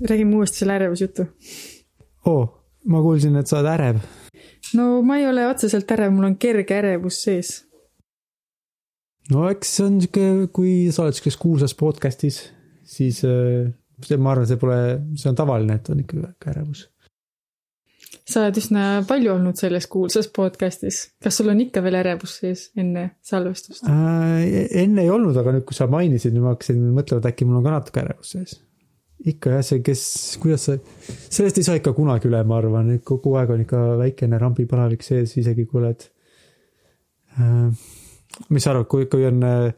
räägime uuesti selle ärevusjutu. oo oh,, ma kuulsin, et sa oled ärev. no ma ei ole otseselt ärev, mul on kerge ärevus sees. no eks see on sihuke, kui sa oled sihukeses kuulsas podcast'is, siis äh, see, ma arvan, see pole, see on tavaline, et on ikka ärevus. sa oled üsna palju olnud selles kuulsas podcast'is, kas sul on ikka veel ärevus sees enne salvestust äh,? enne ei olnud, aga nüüd, kui sa mainisid, nüüd ma hakkasin mõtlema, et äkki mul on ka natuke ärevus sees ikka jah, see, kes, kuidas sa, sellest ei saa ikka kunagi üle, ma arvan, et kogu aeg on ikka väikene rambipalavik sees, isegi kui oled äh,. mis sa arvad, kui, kui on äh,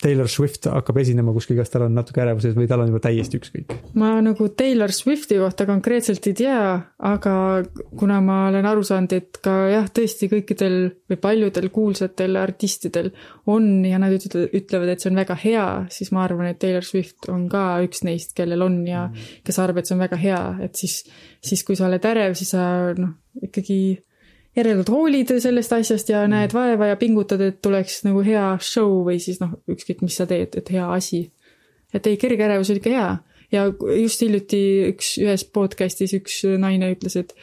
Taylor Swift hakkab esinema kuskil, kas tal on natuke ärevuses või tal on juba täiesti ükskõik? ma nagu Taylor Swifti kohta konkreetselt ei tea, aga kuna ma olen aru saanud, et ka jah, tõesti kõikidel või paljudel kuulsatel artistidel on ja nad ütlevad, et see on väga hea, siis ma arvan, et Taylor Swift on ka üks neist, kellel on ja kes arvab, et see on väga hea, et siis, siis kui sa oled ärev, siis sa noh, ikkagi järelikult hoolid sellest asjast ja mm. näed vaeva ja pingutad, et tuleks nagu hea show või siis noh, ükskõik, mis sa teed, et hea asi. et ei, kerge ärevus oli ikka hea ja just hiljuti üks, ühes podcast'is üks naine ütles, et,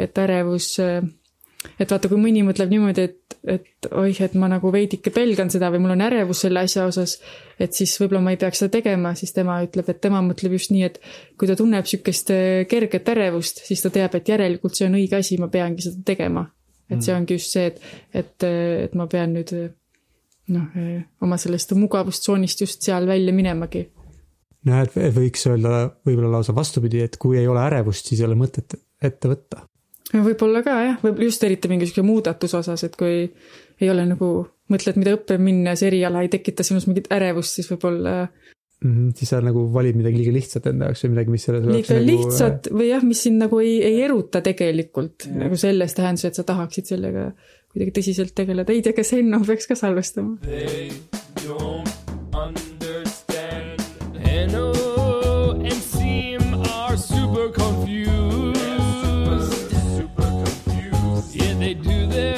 et ärevus, et vaata, kui mõni mõtleb niimoodi, et, et oih, et ma nagu veidike pelgan seda või mul on ärevus selle asja osas, et siis võib-olla ma ei peaks seda tegema, siis tema ütleb, et tema mõtleb just nii, et kui ta tunneb niisugust kerget ärevust, siis ta teab, et järelikult see on õige asi, ma peangi seda tegema et see mm. ongi just see, et, et, et ma pean nüüd noh, oma sellest mugavustsoonist just seal välja minemagi. noh, et võiks öelda võib-olla lausa vastupidi, et kui ei ole ärevust, siis ei ole mõtet ette võtta. võib-olla ka jah, võib just eriti mingisuguse muudatuse osas, et kui ei ole nagu, mõtled, mida õppima minna ja see eriala ei tekita sinus mingit ärevust, siis võib-olla mm. -hmm, siis sa nagu valid midagi liiga lihtsat enda jaoks või midagi, mis selles liiga nagu... lihtsat või jah, mis sind nagu ei, ei eruta tegelikult ja. nagu selles tähenduses, et sa tahaksid sellega kuidagi tõsiselt tegeleda, ei tea, kas Henno peaks ka salvestama. Super confused Super confused Yeah, they do their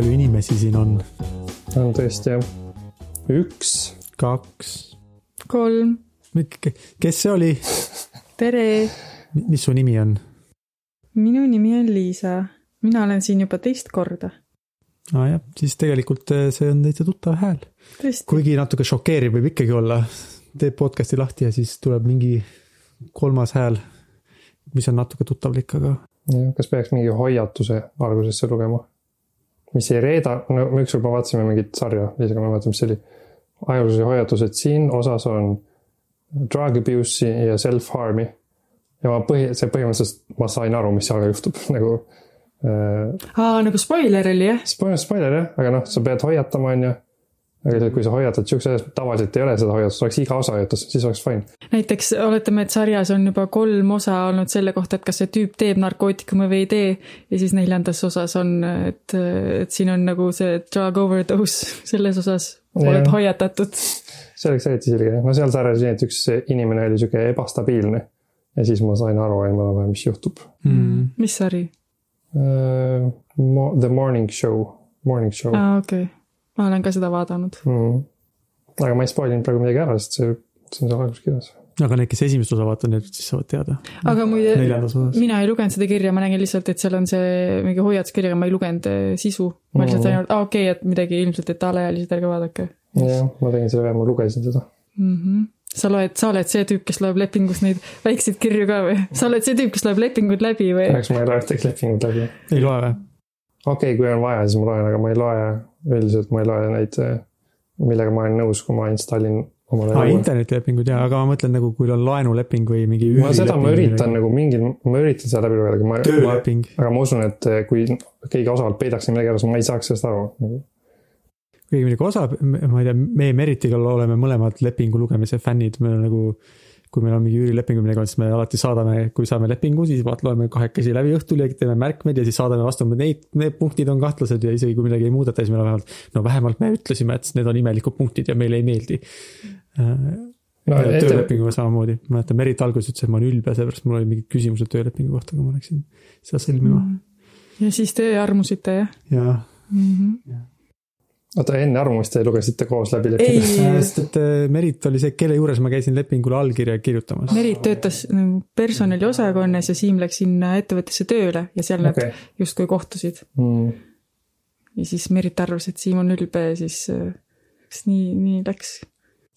palju inimesi siin on. on tõesti jah. üks. kaks. kolm. kes see oli? tere. mis su nimi on? minu nimi on Liisa. mina olen siin juba teist korda. aa ah, jah, siis tegelikult eh, see on täitsa tuttav hääl. kuigi natuke šokeeriv võib ikkagi olla. teeb podcast'i lahti ja siis tuleb mingi kolmas hääl, mis on natuke tuttavlik, aga. jah, kas peaks mingi hoiatuse algusesse lugema? Mis ei reeda, no ükskord me vaatasime mingit sarja, Liisaga ma ei mäleta, mis see oli. ajalooline hoiatus, et siin osas on drug abuse'i ja self-harm'i. ja ma põhi, see põhimõtteliselt, ma sain aru, mis seal juhtub nagu äh,. aa, nagu spoiler oli jah? Spoiler, spoiler jah, aga noh, sa pead hoiatama, on ju aga kui sa hoiatad siukse asja, tavaliselt ei ole seda hoiatust, oleks iga osa hoiatus, siis oleks fine. näiteks oletame, et sarjas on juba kolm osa olnud selle kohta, et kas see tüüp teeb narkootikume või ei tee. ja siis neljandas osas on, et, et siin on nagu see drug overdose, selles osas oled ja. hoiatatud. see oleks eriti selge, no seal sarjas oli, et üks inimene oli sihuke ebastabiilne. ja siis ma sain aru enam-vähem, mis juhtub mm.. mis sari uh,? The Morning Show, Morning Show. aa, okei okay ma olen ka seda vaadanud mm.. aga ma ei spoil inud praegu midagi ära, sest see, see on seal alguses kirjas. aga need, kes esimest osa vaatavad, need siis saavad teada. aga muide, mina ei lugenud seda kirja, ma nägin lihtsalt, et seal on see mingi hoiatuskiri, aga ma ei lugenud eh, sisu. ma lihtsalt sain aru, aa okei okay,, et midagi ilmselt, et alaealised, ärge vaadake. jah, ma tegin selle, ma lugesin seda mm. -hmm sa loed, sa oled see tüüp, kes loeb lepingus neid väikseid kirju ka või? sa oled see tüüp, kes loeb lepingud läbi või? eks ma ei loe ühtegi lepingut läbi. ei loe või? Okei okay,, kui on vaja, siis ma loen, aga ma ei loe, üldiselt ma ei loe neid, millega ma olen nõus, kui ma installin omale. aa, internetilepingud jaa, aga ma mõtlen nagu, kui on laenuleping või mingi. ma seda ma üritan nagu mingil, ma üritan seda läbi lugeda, aga ma. tööleping. aga ma usun, et kui keegi osavalt peidaks midagi ära, siis ma ei saaks sellest aru kuigi muidugi osa, ma ei tea, meie Meritiga oleme mõlemad lepingu lugemise fännid, me nagu kui meil on mingi üürileping või midagi, siis me alati saadame, kui saame lepingu, siis vaat loeme kahekesi läbi õhtul ja teeme märkmeid ja siis saadame vastu, neid, need punktid on kahtlased ja isegi kui midagi ei muudeta, siis meil on vähemalt, no vähemalt me ütlesime, et need on imelikud punktid ja meile ei meeldi. no ja ette, töölepinguga samamoodi, ma mäletan, Merit alguses ütles, et ma olen ülbe, seepärast mul olid mingid küsimused töölepingu kohta, kui ma läksin seda sõlmima ja siis te armusite jah ja mm? -hmm. Oota enne arvamust te lugesite koos läbi ei lepingu?, sest et äh, Merit oli see, kelle juures ma käisin lepingule allkirja kirjutamas. Merit töötas nagu personaliosakonnas ja Siim läks sinna ettevõttesse tööle ja seal nad okei. justkui kohtusid. Mm. ja siis Merit arvas, et Siim on ülbe ja siis äh, kas nii, nii läks.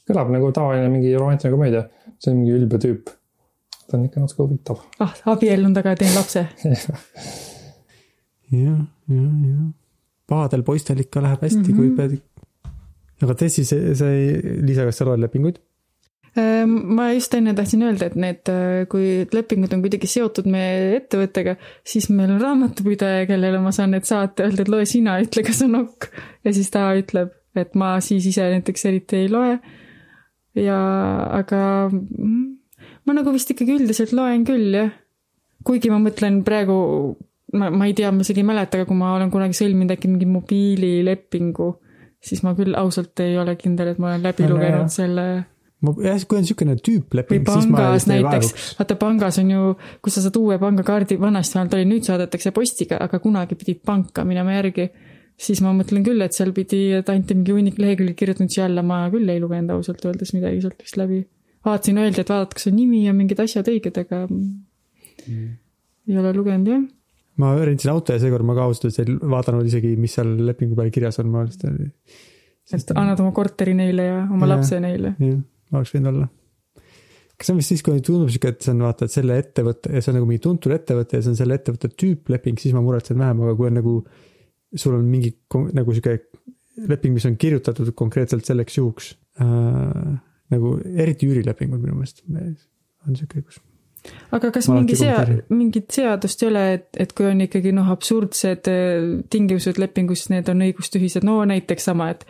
kõlab nagu tavaline mingi romantiline komöödia, see on mingi ülbe tüüp. ta on ikka natuke huvitav. ah, abiellun taga ja teen lapse. jah, jah, jah. Pahadel poistel ikka läheb hästi mm, -hmm. kui Mhm. pead. aga tõesti, see, see, Liisa, kas sa loed lepinguid? Ehm, ma just enne tahtsin öelda, et need, kui lepingud on kuidagi seotud meie ettevõttega, siis meil on raamatupidaja, kellele ma saan need saata, öelda, et loe sina, ütle, kas on ok. ja siis ta ütleb, et ma siis ise näiteks eriti ei loe. ja, aga mm, ma nagu vist ikkagi üldiselt loen küll, jah. kuigi ma mõtlen praegu, ma, ma ei tea, ma isegi ei mäleta, aga kui ma olen kunagi sõlminud äkki mingi mobiililepingu, siis ma küll ausalt ei ole kindel, et ma olen läbi No, lugenud jah. selle jah, kui on niisugune tüüpleping, siis ma pangas vist ei näiteks vaevuks., vaata pangas on ju, kui sa saad uue pangakaardi, vanasti vähemalt oli, nüüd saadetakse postiga, aga kunagi pidid panka minema järgi. siis ma mõtlen küll, et seal pidi, et anti mingi hunnik lehekülgi kirjutanud, siis jälle ma küll ei lugenud ausalt öeldes midagi sealt vist läbi. vaatasin, öeldi, et vaadata, kas on nimi ja mingid asjad õiged, aga mm. ei ole lugenud jah. Ma rentsin auto ja seekord ma ka ausalt öeldes ei vaadanud isegi, mis seal lepingu peal kirjas on, ma lihtsalt, et annad oma korteri neile ja oma Jah. lapse neile. jah, oleks võinud olla. kas see on vist siis, kui tundub sihuke, et see on vaata, et selle ettevõtte ja see on nagu mingi tuntud ettevõte ja see on selle ettevõtte tüüpleping, siis ma muretsen vähem, aga kui on nagu, sul on mingi nagu sihuke leping, mis on kirjutatud konkreetselt selleks juhuks äh,. nagu eriti üürilepingud minu meelest on sihuke õigus. Aga kas Ma mingi sea- mingit seadust ei ole, et, et kui on ikkagi noh, absurdsed eh, tingimused lepingus, need on õigustühised, no näiteks sama, et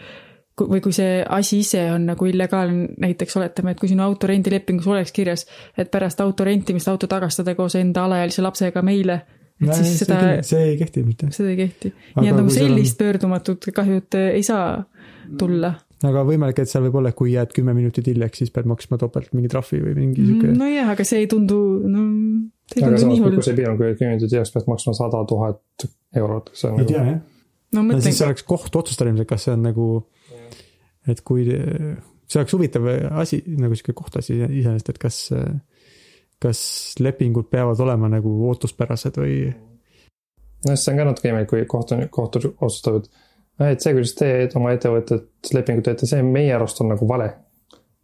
ku- või kui see asi ise on nagu illegaalne, näiteks oletame, et kui sinu auto rendilepingus oleks kirjas, et pärast auto rentimist auto tagastada koos enda alaealise lapsega meile, et siis seda, see ei kehti mitte. seda ei kehti. Nii et nagu kui seal on- sellist pöördumatut kahjut eh, ei saa tulla aga võimalik, et seal võib olla, et kui jääd kümme minutit hiljaks, siis pead maksma topelt mingi trahvi või mingi sihuke mm,. nojah, aga see ei tundu, no aga samas nii, kui see piirang, kui kümnendid heaks pead maksma sada tuhat eurot, kas see on ei nagu tea jah. no no mõtlen siis, oleks koht otsustada ilmselt, kas see on nagu, et kui, see oleks huvitav asi, nagu sihuke kohtasi iseenesest, et kas, kas lepingud peavad olema nagu ootuspärased või noh, see on ka natuke imelik, kui kohtunik, kohtud otsustavad, et see, kuidas te oma ettevõtet lepingut teete, see meie arust on nagu vale.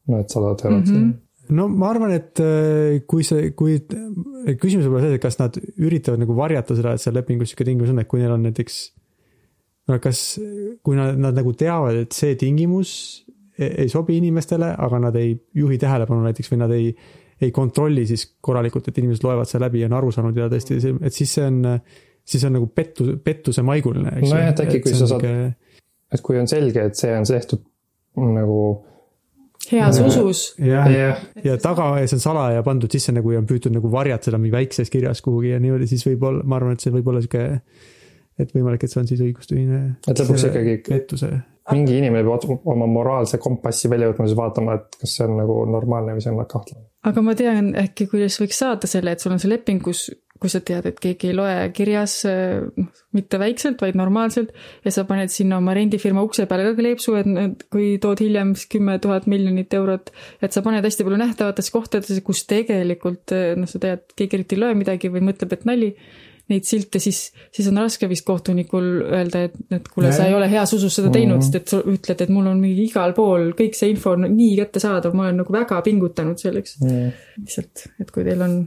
no et sada eurot mm. -hmm. no ma arvan, et äh, kui see, kui küsimus võib olla selles, et kas nad üritavad nagu varjata seda, et seal lepingus sihuke tingimus on, et kui neil on näiteks no kas, kui nad, nad nagu teavad, et see tingimus ei, ei sobi inimestele, aga nad ei juhi tähelepanu näiteks või nad ei, ei kontrolli siis korralikult, et inimesed loevad selle läbi ja on aru saanud ja tõesti, et siis see on, siis on nagu pettu, pettuse maiguline, eks Nojah, et äkki, kui sa saad- niisugune- et kui on selge, et see on tehtud nagu heas usus. jah, jah, ja taga ja see on salaja pandud sisse nagu ja on püütud nagu varjata mingi väikses kirjas kuhugi ja niimoodi, siis võib-olla, ma arvan, et see võib olla sihuke, et võimalik, et see on siis õigustühine. Et lõpuks ikkagi- pettuse, mingi inimene peab oma moraalse kompassi välja võtma, siis vaatama, et kas see on nagu normaalne või see on kahtlane. aga ma tean äkki, kuidas võiks saada selle, et sul on see leping, kus, kui sa tead, et keegi ei loe kirjas noh, mitte väikselt, vaid normaalselt ja sa paned sinna oma rendifirma ukse peale ka kleepsu, et kui tood hiljem siis kümme tuhat miljonit eurot, et sa paned hästi palju nähtavatesse kohtadesse, kus tegelikult noh, sa tead, keegi eriti ei loe midagi või mõtleb, et nali, neid silte, siis, siis on raske vist kohtunikul öelda, et, et kuule, sa ei ole heas usus seda teinud, sest et sa ütled, et mul on mingi igal pool kõik see info on nii kättesaadav, ma olen nagu väga pingutanud selleks. Lihtsalt, et kui teil on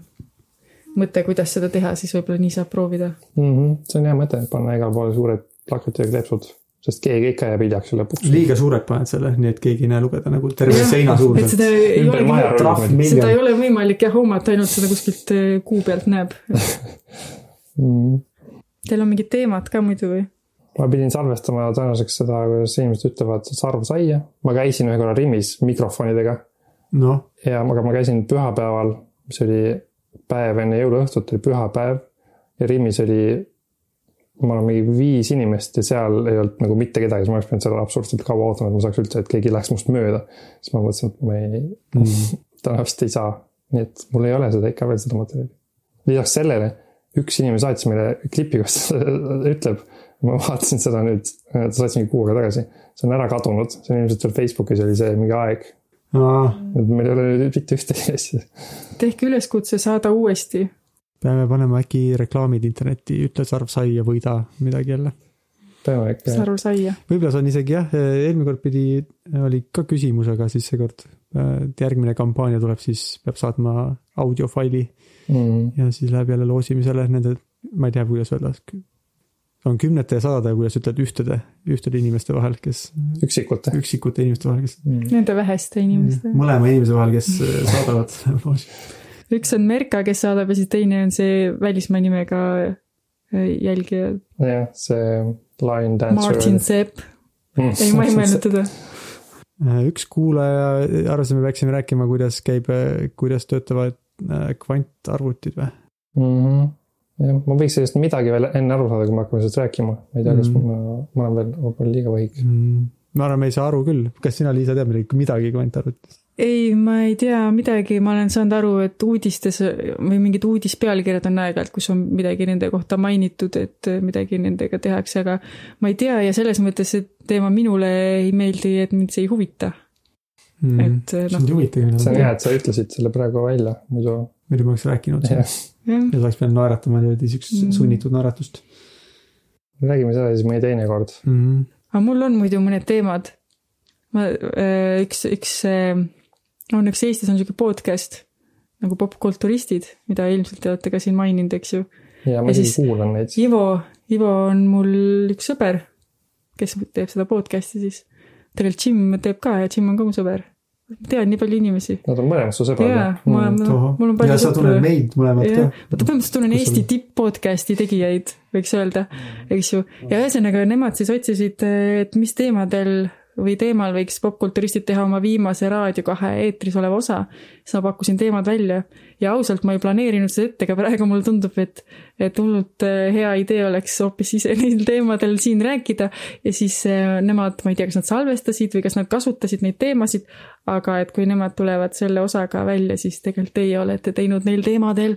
mõte, kuidas seda teha, siis võib-olla nii saab proovida. Mhm. see on hea mõte, panna igal pool suured plakatid ja kleepsud, sest keegi ikka jääb hiljaks ju lõpuks. liiga suured paned selle, nii et keegi ei näe lugeda nagu terve seina et suuruselt. seda ei olegi, seda ei ole võimalik jah hoomata, ainult seda kuskilt eh, kuu pealt näeb. Mhm. Teil on mingid teemad ka muidu või? ma pidin salvestama tänaseks seda, kuidas inimesed ütlevad sarvsaia. ma käisin ühe korra Rimis mikrofonidega noh, ja aga ma käisin pühapäeval, mis oli päev enne jõuluõhtut, oli pühapäev ja Rimis oli ma olen mingi viis inimest ja seal ei olnud nagu mitte kedagi, siis ma oleks pidanud seal absurdselt kaua ootama, et ma saaks üldse, et keegi läheks must mööda. siis ma mõtlesin, et ma ei mm. vist ei saa, nii et mul ei ole seda ikka veel seda materjali. lisaks sellele üks inimene saatis meile klipi, kus ta ütleb, ma vaatasin seda nüüd, ta saatis mingi kuu aega tagasi, see on ära kadunud, see on ilmselt veel Facebookis oli see mingi aeg. Et meil ei ole mitte ühtegi asja. tehke üleskutse saada uuesti peame panema äkki reklaamid internetti, ütle sarv sai ja võida midagi jälle. peame äkki. sarv sai ja. võib-olla see on isegi jah, eelmine kord pidi, oli ka küsimus, aga siis seekord, et järgmine kampaania tuleb, siis peab saatma audiofaili mm.. ja siis läheb jälle loosimisele nende, ma ei tea, kuidas öelda, on kümnete ja sadade, kuidas ütled, ühtede, ühtede inimeste vahel, kes. üksikute. üksikute inimeste vahel, kes mm.. Nende väheste inimeste. mõlema inimese vahel, kes saadavad loosi üks on Merka, kes saadab ja siis teine on see välismaa nimega äh, jälgija. jah, see Lion Dancer. Martin Sepp mm.. ei, ma ei mõelnud teda. Äh, üks kuulaja arvas, et me peaksime rääkima, kuidas käib, äh, kuidas töötavad kvantarvutid või mm? -hmm. Jah, ma võiks sellest midagi veel enne aru saada, kui me hakkame sellest rääkima. ma ei tea, kas mm ma, ma olen veel võib-olla liiga võhik mm. ma arvan, me ei saa aru küll. kas sina, Liisa, tead midagi kvantarvutist? ei, ma ei tea midagi, ma olen saanud aru, et uudistes või mingid uudispealkirjad on aeg-ajalt, kus on midagi nende kohta mainitud, et midagi nendega tehakse, aga ma ei tea ja selles mõttes see teema minule ei meeldi, et mind see ei huvita mm,. et noh. see on huvitav. see on hea, et sa ütlesid selle praegu välja, muidu. muidu ma oleks rääkinud sellest. Ja sa oleks pidanud naeratama niimoodi siukest mm. sunnitud naeratust. räägime seda siis mõni teine kord mm. -hmm. aga mul on muidu mõned teemad. ma, äh, üks, üks on üks Eestis on sihuke podcast nagu popkulturistid, mida ilmselt te olete ka siin maininud, eks ju. ja ma isegi kuulan neid. Ivo, Ivo on mul üks sõber, kes teeb seda podcast'i siis. tegelikult Jim teeb ka ja Jim on ka mu sõber. Ma tean nii palju inimesi. Nad on mõlemad su sõbrad? jaa, ma olen mm., mul on palju sõpru. ja sa tunned meid mõlemad ka. vaata, põhimõtteliselt tunnen Eesti tipp-podcast'i tegijaid, võiks öelda, eks ju. ja ühesõnaga, nemad siis otsisid, et mis teemadel või teemal võiks popkulturistid teha oma viimase Raadio kahe eetris oleva osa, siis ma pakkusin teemad välja ja ausalt, ma ei planeerinud seda ette, aga praegu mulle tundub, et, et hullult äh, hea idee oleks hoopis ise neil teemadel siin rääkida ja siis äh, nemad, ma ei tea, kas nad salvestasid või kas nad kasutasid neid teemasid, aga et kui nemad tulevad selle osaga välja, siis tegelikult teie olete teinud neil teemadel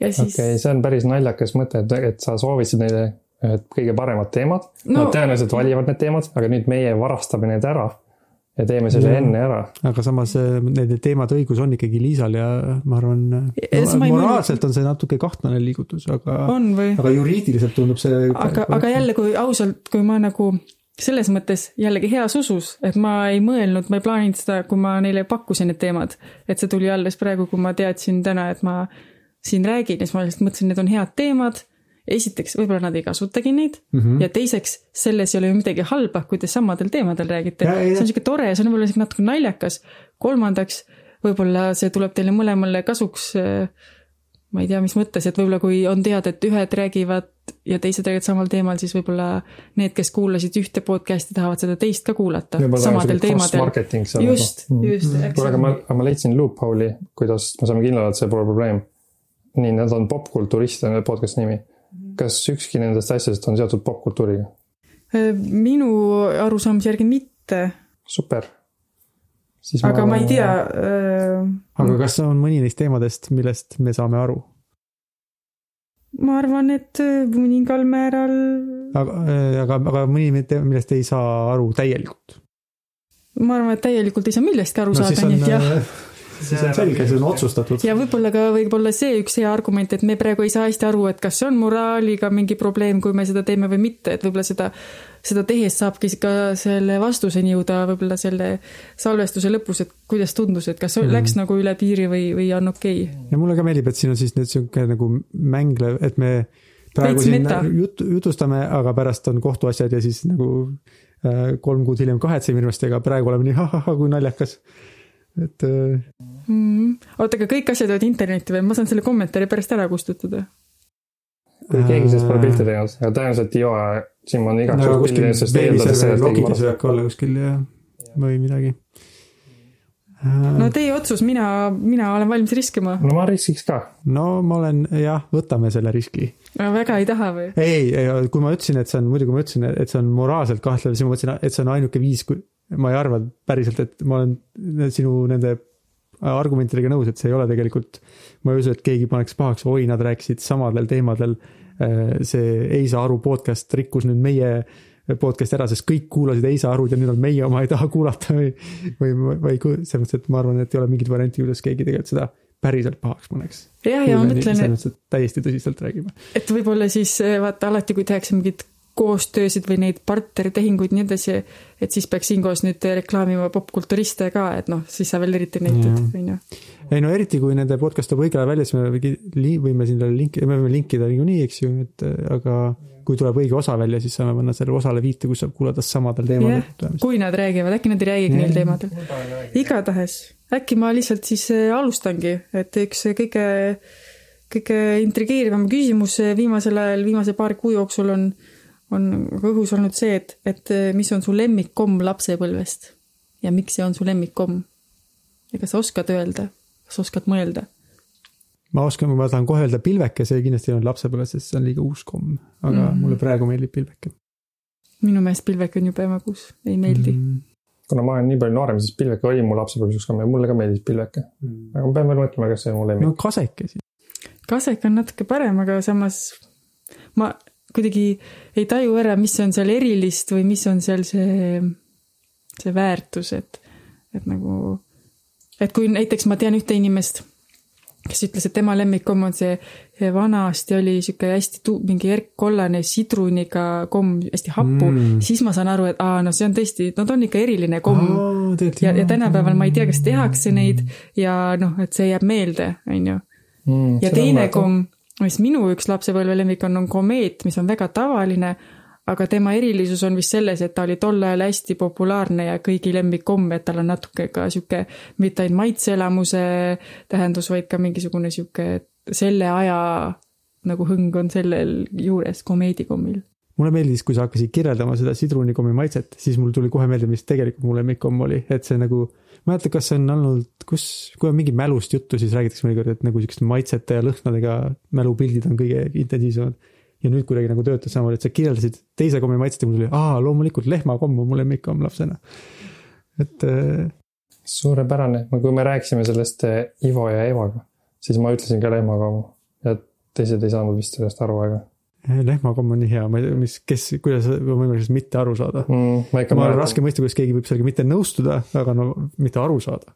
ja siis. okei okay,, see on päris naljakas mõte, et, et sa soovisid neile kõige paremad teemad no.. Nad tõenäoliselt valivad need teemad, aga nüüd meie varastame need ära ja teeme selle ja. enne ära. aga samas eh, nende teemade õigus on ikkagi Liisal ja ma arvan no,, moraalselt on see natuke kahtlane liigutus, aga, aga juriidiliselt tundub see. aga, aga jälle, kui ausalt, kui ma nagu selles mõttes jällegi heas usus, et ma ei mõelnud, ma ei plaaninud seda, kui ma neile pakkusin need teemad, et see tuli alles praegu, kui ma teadsin täna, et ma siin räägin ja siis ma lihtsalt mõtlesin, need on head teemad esiteks, võib-olla nad ei kasutagi neid mm -hmm. ja teiseks, selles ei ole ju midagi halba, kui te samadel teemadel räägite. see on sihuke tore, see on võib-olla isegi natuke naljakas. kolmandaks, võib-olla see tuleb teile mõlemale kasuks. Äh, ma ei tea, mis mõttes, et võib-olla kui on teada, et ühed räägivad ja teised räägivad samal teemal, siis võib-olla need, kes kuulasid ühte podcast'i, tahavad seda teist ka kuulata. samadel teemadel. just, mm. just mm.. kuule, aga ma, ma leidsin loophole'i, kuidas me saame kindlad, et see pole probleem. nii, need on popkulturist on podcast'i nimi kas ükski nendest asjadest on seotud popkultuuriga? Äh, minu arusaamise järgi mitte. super. aga ma, ma ei tea äh.... aga kas on mõni neist teemadest, millest me saame aru? ma arvan, et äh, mõningal määral. aga, äh, aga, aga mõni, millest ei saa aru täielikult? ma arvan, et täielikult ei saa millestki aru no, saada, nii et jah see on selge, see on otsustatud. ja võib-olla ka võib-olla see üks hea argument, et me praegu ei saa hästi aru, et kas see on moraaliga mingi probleem, kui me seda teeme või mitte, et võib-olla seda, seda tehes saabki ka selle vastuseni jõuda võib-olla selle salvestuse lõpus, et kuidas tundus, et kas mm. läks nagu üle piiri või, või on okei okay.. ja mulle ka meeldib, et siin on siis nüüd sihuke nagu mänglev, et me praegu Veits siin jut, jutustame, aga pärast on kohtuasjad ja siis nagu äh, kolm kuud hiljem kahetseme hirmsasti, aga praegu oleme nii ha-ha-ha, kui naljakas et äh.... Mm. oota, aga kõik asjad jäävad internetti või? ma saan selle kommentaari pärast ära kustutada. kui keegi sellest pole pilti teinud, aga tõenäoliselt Io ja Jim on igaks juhuks pildi teinud, sest eeldades seda, et keegi varastab. võib äkki olla kuskil ja, või midagi. no teie otsus, mina, mina olen valmis riskima. no ma riskiks ka. no ma olen, jah, võtame selle riski. no väga ei taha või? ei, ei, kui ma ütlesin, et see on, muidu kui ma ütlesin, et see on moraalselt kahtlev, siis ma mõtlesin, et see on ainuke viis, kui ma ei arva päriselt, et ma olen sinu nende argumentidega nõus, et see ei ole tegelikult, ma ei usu, et keegi paneks pahaks, oi, nad rääkisid samadel teemadel. see Ei saa aru podcast rikkus nüüd meie podcast'i ära, sest kõik kuulasid Ei saa arud ja nüüd on meie oma ei taha kuulata või, või, või selles mõttes, et ma arvan, et ei ole mingit varianti, kuidas keegi tegelikult seda päriselt pahaks paneks. jah, ja ma mõtlen, et, täiesti tõsiselt räägime. et võib-olla siis vaata alati, kui tehakse mingeid koostöösid või neid partnertehinguid ja nii edasi, et siis peaks siinkohas nüüd reklaamima popkulturiste ka, et noh, siis sa veel eriti näitad, on ju. ei no eriti, kui nende podcast tuleb õigel ajal välja, siis me võime sinna linki, me võime linkida niikuinii, eks ju, et äh, aga kui tuleb õige osa välja, siis saame panna sellele osale viite, kus saab kuulata samadel teemadel jah, kui nad räägivad, äkki nad ei räägigi neil teemadel. igatahes, äkki ma lihtsalt siis eh, alustangi, et üks kõige, kõige intrigeerivam küsimus eh, viimasel ajal, viimase paari kuu jooksul on, on õhus olnud see, et, et eh, mis on su lemmikkomm lapsepõlvest ja miks see on su lemmikkomm? ja kas sa oskad öelda, kas oskad mõelda? ma oskan, ma tahan kohe öelda pilveke, see kindlasti ei olnud lapsepõlves, sest see on liiga uus komm, aga mm. Mhm. mulle praegu meeldib pilveke minu meelest pilvek on jube magus, ei meeldi mm.. mm.. kuna ma olen nii palju noorem, siis pilveke oli mu lapsepõlves üks komm ja mulle ka meeldis pilveke. aga ma pean veel mõtlema, kas see on mu lemmik no kaseke siis. kasek on natuke parem, aga samas ma kuidagi ei taju ära, mis on seal erilist või mis on seal see, see väärtus, et, et nagu, et kui näiteks ma tean ühte inimest, kes ütles, et tema lemmikkomm on see see vanasti oli sihuke hästi tu-, mingi erkkollane sidruniga komm, hästi hapu Mm. siis ma saan aru, et aa, no see on tõesti, no ta on ikka eriline komm ja, ja tänapäeval ma ei tea, kas tehakse neid ja noh, et see jääb meelde, on ju mm, ja teine. komm, mis minu üks lapsepõlve lemmik on, on komeet, mis on väga tavaline, aga tema erilisus on vist selles, et ta oli tol ajal hästi populaarne ja kõigi lemmikkomm, et tal on natuke ka sihuke mitte ainult maitseelamuse tähendus, vaid ka mingisugune sihuke selle aja nagu hõng on sellel juures komeedikommil. mulle meeldis, kui sa hakkasid kirjeldama seda sidrunikommi maitset, siis mul tuli kohe meelde, mis tegelikult mu lemmikkomm oli, et see nagu, ma ei mäleta, kas see on olnud, kus, kui on mingi mälust juttu, siis räägitakse mõnikord, et nagu siukeste maitsete ja lõhnadega mälupildid on kõige intensiivsemad. ja nüüd kuidagi nagu töötas samamoodi, et sa kirjeldasid teise kommi maitset ja mul tuli, aa, loomulikult lehmakomm on mu lemmikkomm lapsena. et äh, suurepärane, kui me rääkisime sellest eh, Ivo ja Evaga, siis ma ütlesin ka lehmakomm ja teised ei saanud vist sellest aru, aga lehmakomm on nii hea, ma ei tea, mis, kes, kuidas on võimalik sellest mitte aru saada. mm, ma olen raske mõista, kuidas keegi võib sellega mitte nõustuda, aga no mitte aru saada.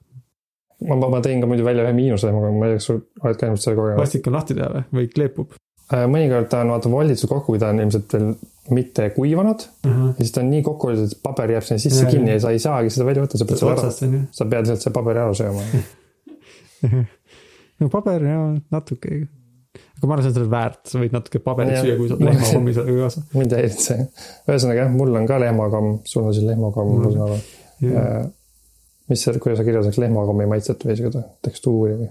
ma, ma, ma tõin ka muidu välja ühe miinuslehmaga, ma ei tea, kas sul oled käinud selle kogemas. plastik on lahti teha või, või kleepub Äh, mõnikord ta on vaata volditud kokku, kui ta on ilmselt veel mitte kuivanud uh? -huh. ja siis ta on nii kokku volditud, et paber jääb sinna sisse Jaa, kinni ja sa ei saagi seda välja võtta, sa pead selle ära, on sa pead lihtsalt selle paberi ära sööma. no paber ja natuke. Aga ma arvan, see on selle väärt, sa võid natuke paberit Jah. süüa, kui saad lehmakommi sellega kaasa. mind ei häirinud see. ühesõnaga jah, mul on ka lehmakomm, sul on siis lehmakomm, ma saan aru. mis see, kuidas sa kirjeldaks lehmakommi maitset või seda tekstuuri või?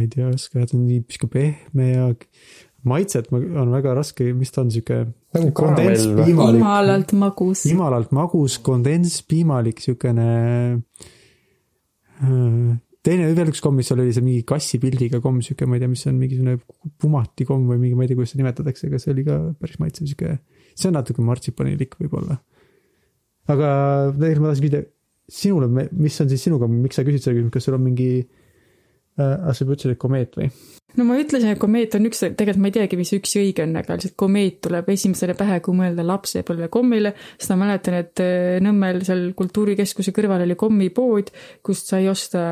ei tea, ei oska, ta on nii sihuke pehme ja maitset ma- on väga raske, mis ta on sihuke jumalalt magus. jumalalt magus kondentspiimalik siukene. Teine veel üks komm, mis seal oli see mingi kassipildiga komm, sihuke, ma ei tea, mis on mingisugune pumatikomm või mingi, ma ei tea, kuidas seda nimetatakse, aga see oli ka päris maitsev sihuke, see on natuke martsipanilik võib-olla. aga tegelikult ma tahtsin küsida sinule, mis on siis sinuga, miks sa küsid selle küsimuse, kas sul on mingi äh,, sa juba ütlesid, et komeet või? no ma ütlesin, et komeet on üks, tegelikult ma ei teagi, mis üks õige on, aga lihtsalt komeet tuleb esimesele pähe, kui mõelda lapsepõlvekommile, sest ma mäletan, et äh, Nõmmel seal kultuurikeskuse kõrval oli kommipood, kust sai osta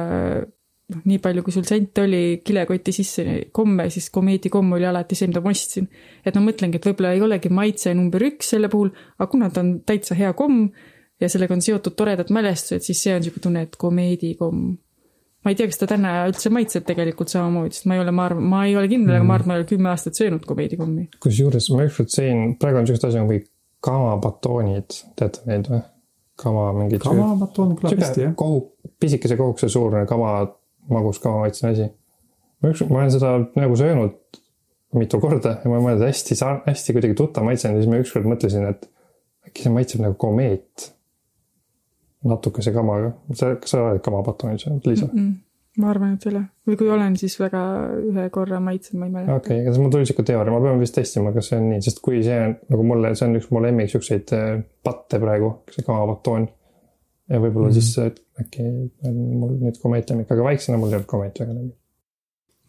noh, nii palju, kui sul sente oli kilekoti sisse komme, siis komeedikomm oli alati see, mida ma ostsin. et ma mõtlengi, et võib-olla ei olegi maitse number üks selle puhul, aga kuna ta on täitsa hea komm ja sellega on seotud toredad mälestused, siis see on niisugune tunne, et komeedikomm ma ei tea, kas ta täna üldse maitseb tegelikult samamoodi, sest ma ei ole, ma arvan, ma ei ole kindel, aga ma arvan, ma ei ole kümme aastat söönud komeedikommi. kusjuures ma ükskord sõin, praegu on siukest asja nagu kamabatoonid, teate neid või? kama mingid. kamabatoon kõlab hästi jah. kohuk, pisikese kohukese suurune kama, magus kama maitsene asi. ma üks, ma olen seda nagu söönud mitu korda ja ma olen mõelnud hästi, hästi kuidagi tuttav maitse on ja siis ma ükskord mõtlesin, et äkki see maitseb nagu komeet. Natukese kamaga, sa, kas sa oled kamabatoonid söönud, Liisa? Mm. ma arvan, et ei ole. või kui olen, siis väga ühe korra maitsen, ma ei mäleta okei okay,, aga mul tuli siuke teooria, ma pean vist testima, kas see on nii, sest kui see on nagu mulle, see on üks mu lemmik siukseid äh, patte praegu, see kamabatoon. ja võib-olla mm. siis äh, äkki on mul nüüd komett lemmik, aga vaiksena mul ei olnud komett väga lemmik.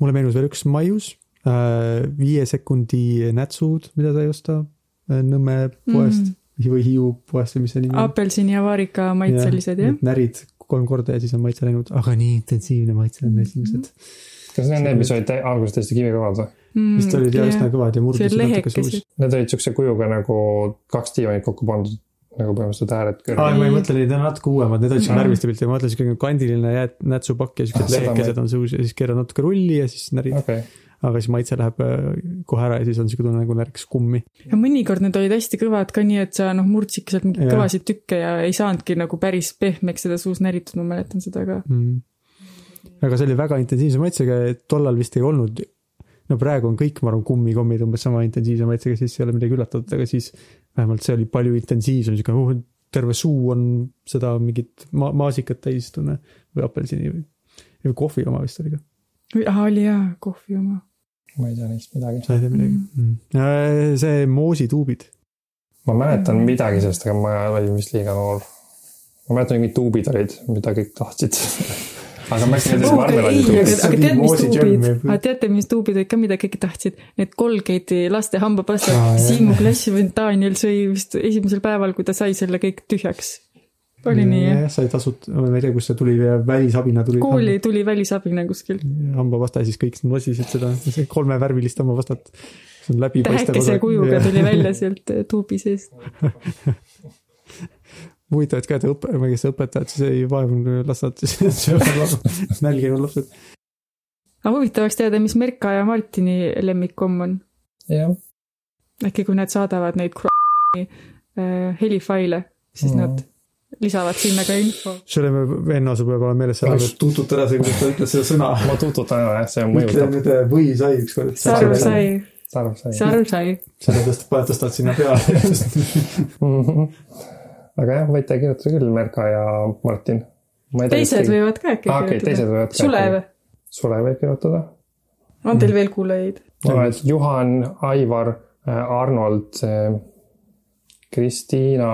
mulle meenus veel üks maius, viie sekundi nätsud, mida sai osta äh, Nõmme poest mm. Või Hiiu poest või mis see nimi on. apelsini ja vaarika maitselised jah? närid kolm korda ja siis on maitse läinud, aga nii intensiivne maitse on esimesed. kas need on need, mis olid alguses täiesti kivikõvad või? vist olid jah üsna kõvad ja murdusid natuke suus.. Need olid siukse kujuga nagu kaks diivanit kokku pandud, nagu põhimõtteliselt ääred aa, kõrval. ma ei mõtle neid, need on natuke uuemad, need olid siuke Mm. värviste pilti, ma mõtlen siuke kandiline jääd-, nätsupakk ja Ah, siuksed ma lehekesed on suus ja siis keerad natuke rulli ja siis närid. okei, aga siis maitse läheb äh, kohe ära ja siis on siuke tunne nagu närks kummi. ja mõnikord need olid hästi kõvad ka nii, et sa noh, murdsidki sealt mingeid kõvasid tükke ja ei saanudki nagu päris pehmeks seda suus näritud, ma mäletan seda ka. mm.. aga see oli väga intensiivse maitsega, tollal vist ei olnud, no praegu on kõik, ma arvan, kummikommid umbes sama intensiivse maitsega, siis ei ole midagi üllatavat, aga siis vähemalt see oli palju intensiivsem, siuke uh, terve suu on seda mingit ma-, maasikat täis tunne või apelsini või, või kohvi oma vist oli ka, aa, oli jaa, kohvi oma. Ma ei tea neist midagi. sa ei tea midagi mm.? see moosituubid, ma mäletan midagi sellest, aga ma olin vist liiga noor. ma mäletan, mingid tuubid olid, mida kõik tahtsid. aga ma äkki aga marmelaadituubid. aga tead, mis Moosi tuubid aga teate, mis tuubid olid ka, mida kõik tahtsid? Need Colgate'i laste hambapastad jah. Siimu klassivend Daniel sõi vist esimesel päeval, kui ta sai selle kõik tühjaks. Oli nii jah? jah, sai tasuta, ma ei tea, kust see tuli, välisabina tuli. kooli tuli välisabina kuskilt. hambapasta ja siis kõik nosisid seda, kolmevärvilist hambapastat. see on läbipaistev tähekese kujuga tuli välja sealt eh, tuubi seest. huvitav, et ka, et õpe, kes õpetajad siis ei vaevunud lasta, et siis nälginud lapsed. aga huvitav oleks teada, mis Merka ja Martini lemmikkomm on. jah, äkki kui nad saadavad neid kuradi äh, helifaile, siis Mm. nad lisavad sinna ka info. selle venna sul peab olema meeles see Kas- tutut ära see, kuidas ta ütles seda sõna. ma tuututan ära jah, see ütle mõjutab. nüüd äh, või sai ükskord. Sarv sai, sarv sai. sarv sai. sellepärast paned, tõstad sinna peale. aga jah, võite kirjutada küll, Merka ja Martin. teised võivad ka äkki okei, teised võivad ka Sulev, Sule võib kirjutada. on teil veel kuulajaid? et Juhan, Aivar, Arnold, Kristiina,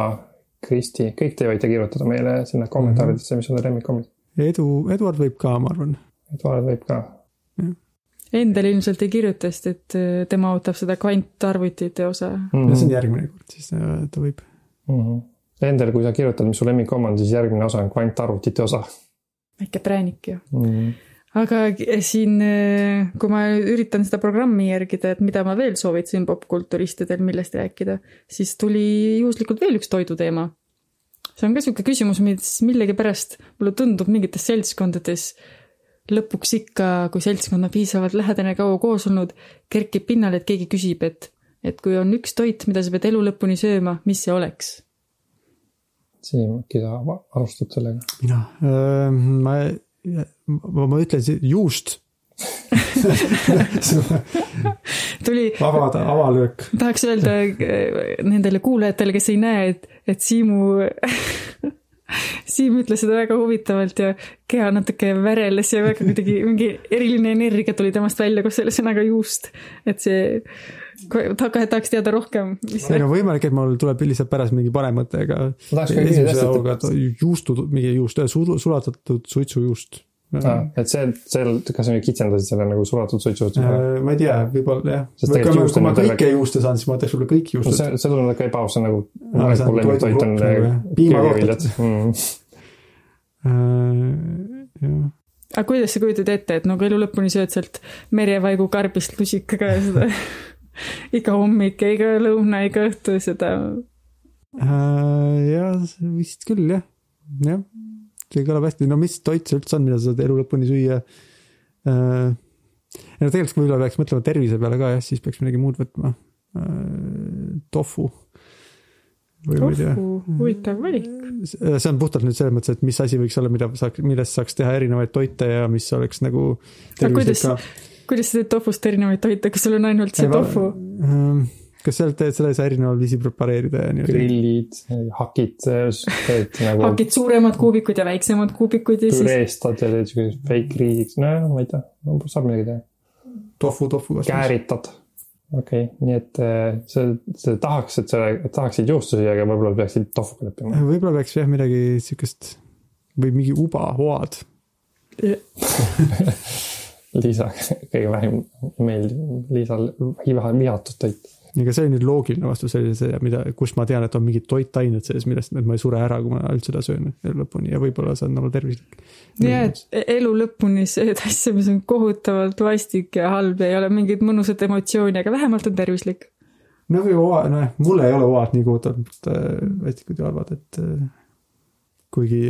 Kristi, kõik te võite kirjutada meile sinna kommentaaridesse, mis on teie lemmikkommid. Edu, Eduard võib ka, ma arvan. Eduard võib ka. Endel ilmselt ei kirjuta, sest et äh, tema ootab seda kvantarvutite osa. Mhm. see on järgmine kord, siis äh, ta võib. Endel, kui sa kirjutad, mis su lemmikkomm on, siis järgmine osa on kvantarvutite osa väike präänik ju. mm. -hmm. Aga k- siin, kui ma üritan seda programmi järgida, et mida ma veel soovitasin popkulturistidel, millest rääkida, siis tuli juhuslikult veel üks toiduteema. see on ka niisugune küsimus, mis millegipärast mulle tundub mingites seltskondades lõpuks ikka, kui seltskond on piisavalt lähedane kaua koos olnud, kerkib pinnale, et keegi küsib, et, et kui on üks toit, mida sa pead elu lõpuni sööma, mis see oleks? Siim, äkki sa alustad sellega? mina, ma, ma, ma ütlen si- juust. tuli avada, avalöök. tahaks öelda äh, nendele kuulajatele, kes ei näe, et, et Siimu, Siim ütles seda väga huvitavalt ja keha natuke väreles ja väga kuidagi mingi eriline energia tuli temast välja koos selle sõnaga juust. et see, tahaks teada rohkem, ei no võimalik, et mul tuleb lihtsalt pärast mingi parem mõte, aga juustu, mingi juust, sulatatud suitsujuust. Et see, seal, kas sa kitsendasid selle nagu sulatud suitsu? ma ei tea, võib-olla jah. Kui ma, kui ma kõike juuste saan, siis ma võtaks võib-olla kõik juustud. see, see tundub ka ebaausa nagu, Aa, see on mu lemmiktoit on nagu, jah. Piimakohtad. köögiviljad mm.. Äh, jah, aga kuidas sa kujutad ette, et nagu elu lõpuni sööd sealt merevaigu karbist lusikaga ja seda iga hommik ja iga lõuna, iga õhtu seda. ja vist küll jah, jah, see kõlab hästi, no mis toit see üldse on, mida sa saad elu lõpuni süüa? ei no tegelikult võib-olla peaks mõtlema tervise peale ka jah, siis peaks midagi muud võtma. tofu. ma ei tea. huvitav valik. see on puhtalt nüüd selles mõttes, et mis asi võiks olla, mida saaks, millest saaks teha erinevaid toite ja mis oleks nagu kuidas- kuidas sa teed tofust erinevaid toite, kas sul on ainult see tofu? Kas sealt seda ei saa erineval viisil prepareerida ja niimoodi? grillid, hakid, teed nagu hakid suuremad kuubikud ja väiksemad kuubikud ja siis püreestad ja teed siukse fake riidiks, nojah, ma ei tea, saab midagi teha. tofu, tofu kääritad. okei okay,, nii et äh, sa, sa tahaks, et sa tahaksid juustu süüa, aga võib-olla peaksid tofuga leppima. võib-olla peaks jah midagi siukest või mingi uba, oad. Liisa, kõige vähem meeldiv, Liisal viha, vihatud toit. Ega see nüüd loogiline vastus, oli see, mida, kus ma tean, et on mingid toitained sees, millest ma ei sure ära, kui ma üldse seda söön elu lõpuni ja võib-olla see on olla tervislik. ja, et elu lõpuni sööd asju, mis on kohutavalt vastik ja halb ja ei ole mingit mõnusat emotsiooni, aga vähemalt on tervislik. no või oa, noh, mul ei ole oad nii kohutavalt äh, vastikud ja halvad, et äh, kuigi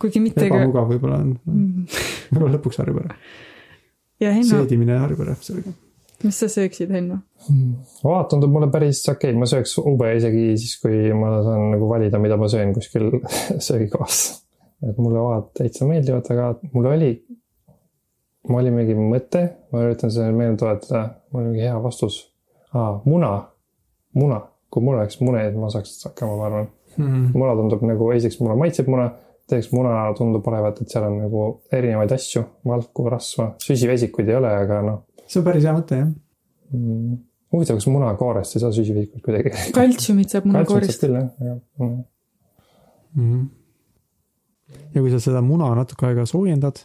kuigi mitte ka. ebamugav võib-olla on, võib-olla lõpuks harjub ära. ja seedimine harjub ära sellega. Mis sa sööksid, Henno? oad tundub mulle päris okei okay., ma sööks ube isegi siis, kui ma saan nagu valida, mida ma söön kuskil söögikohas. et mulle oad täitsa meeldivad, aga mul oli, mul oli mingi mõte, ma üritan seda meelde tuletada, mul oli mingi hea vastus ah,. muna, muna, kui mul oleks mune, et ma saaks hakkama, ma arvan. muna tundub nagu, esiteks mulle maitseb muna, teiseks muna tundub olevat, et seal on nagu erinevaid asju, valku, rasva, süsivesikuid ei ole, aga noh see on päris hea mõte jah. mm.. huvitav, kas munakoorest ei saa süsivesikuid kuidagi? kaltsiumit saab munakoorist. küll jah, aga mm. mm. -hmm. ja kui sa seda muna natuke aega soojendad.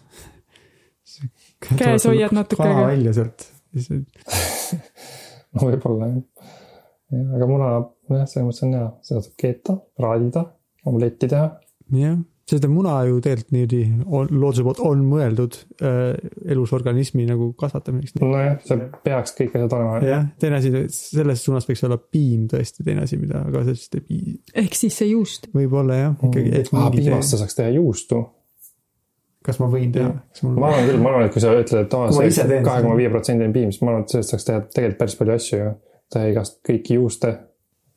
Käes hoiad natuke kana aega. välja sealt, siis no võib-olla jah. aga muna, jah, selles mõttes on hea, seda saab keeta, praadida, omletti teha. jah, seda muna ju tegelikult niimoodi on- looduse poolt on mõeldud äh, elus organismi nagu kasvatamiseks. nojah, see peaks kõik asjad olema. jah, teine asi, selles suunas võiks olla piim tõesti teine asi, mida, aga sellest ei pii-, ehk siis see juust. võib-olla jah, ikkagi, et aa, mingi piimast sa saaks teha juustu. kas ma võin teha? ma arvan küll, ma arvan, et kui sa ütled, et aa, see kahe koma seda. viie protsendiline piim, siis ma arvan, et sellest saaks teha tegelikult päris palju asju ju. teha igast kõiki juuste,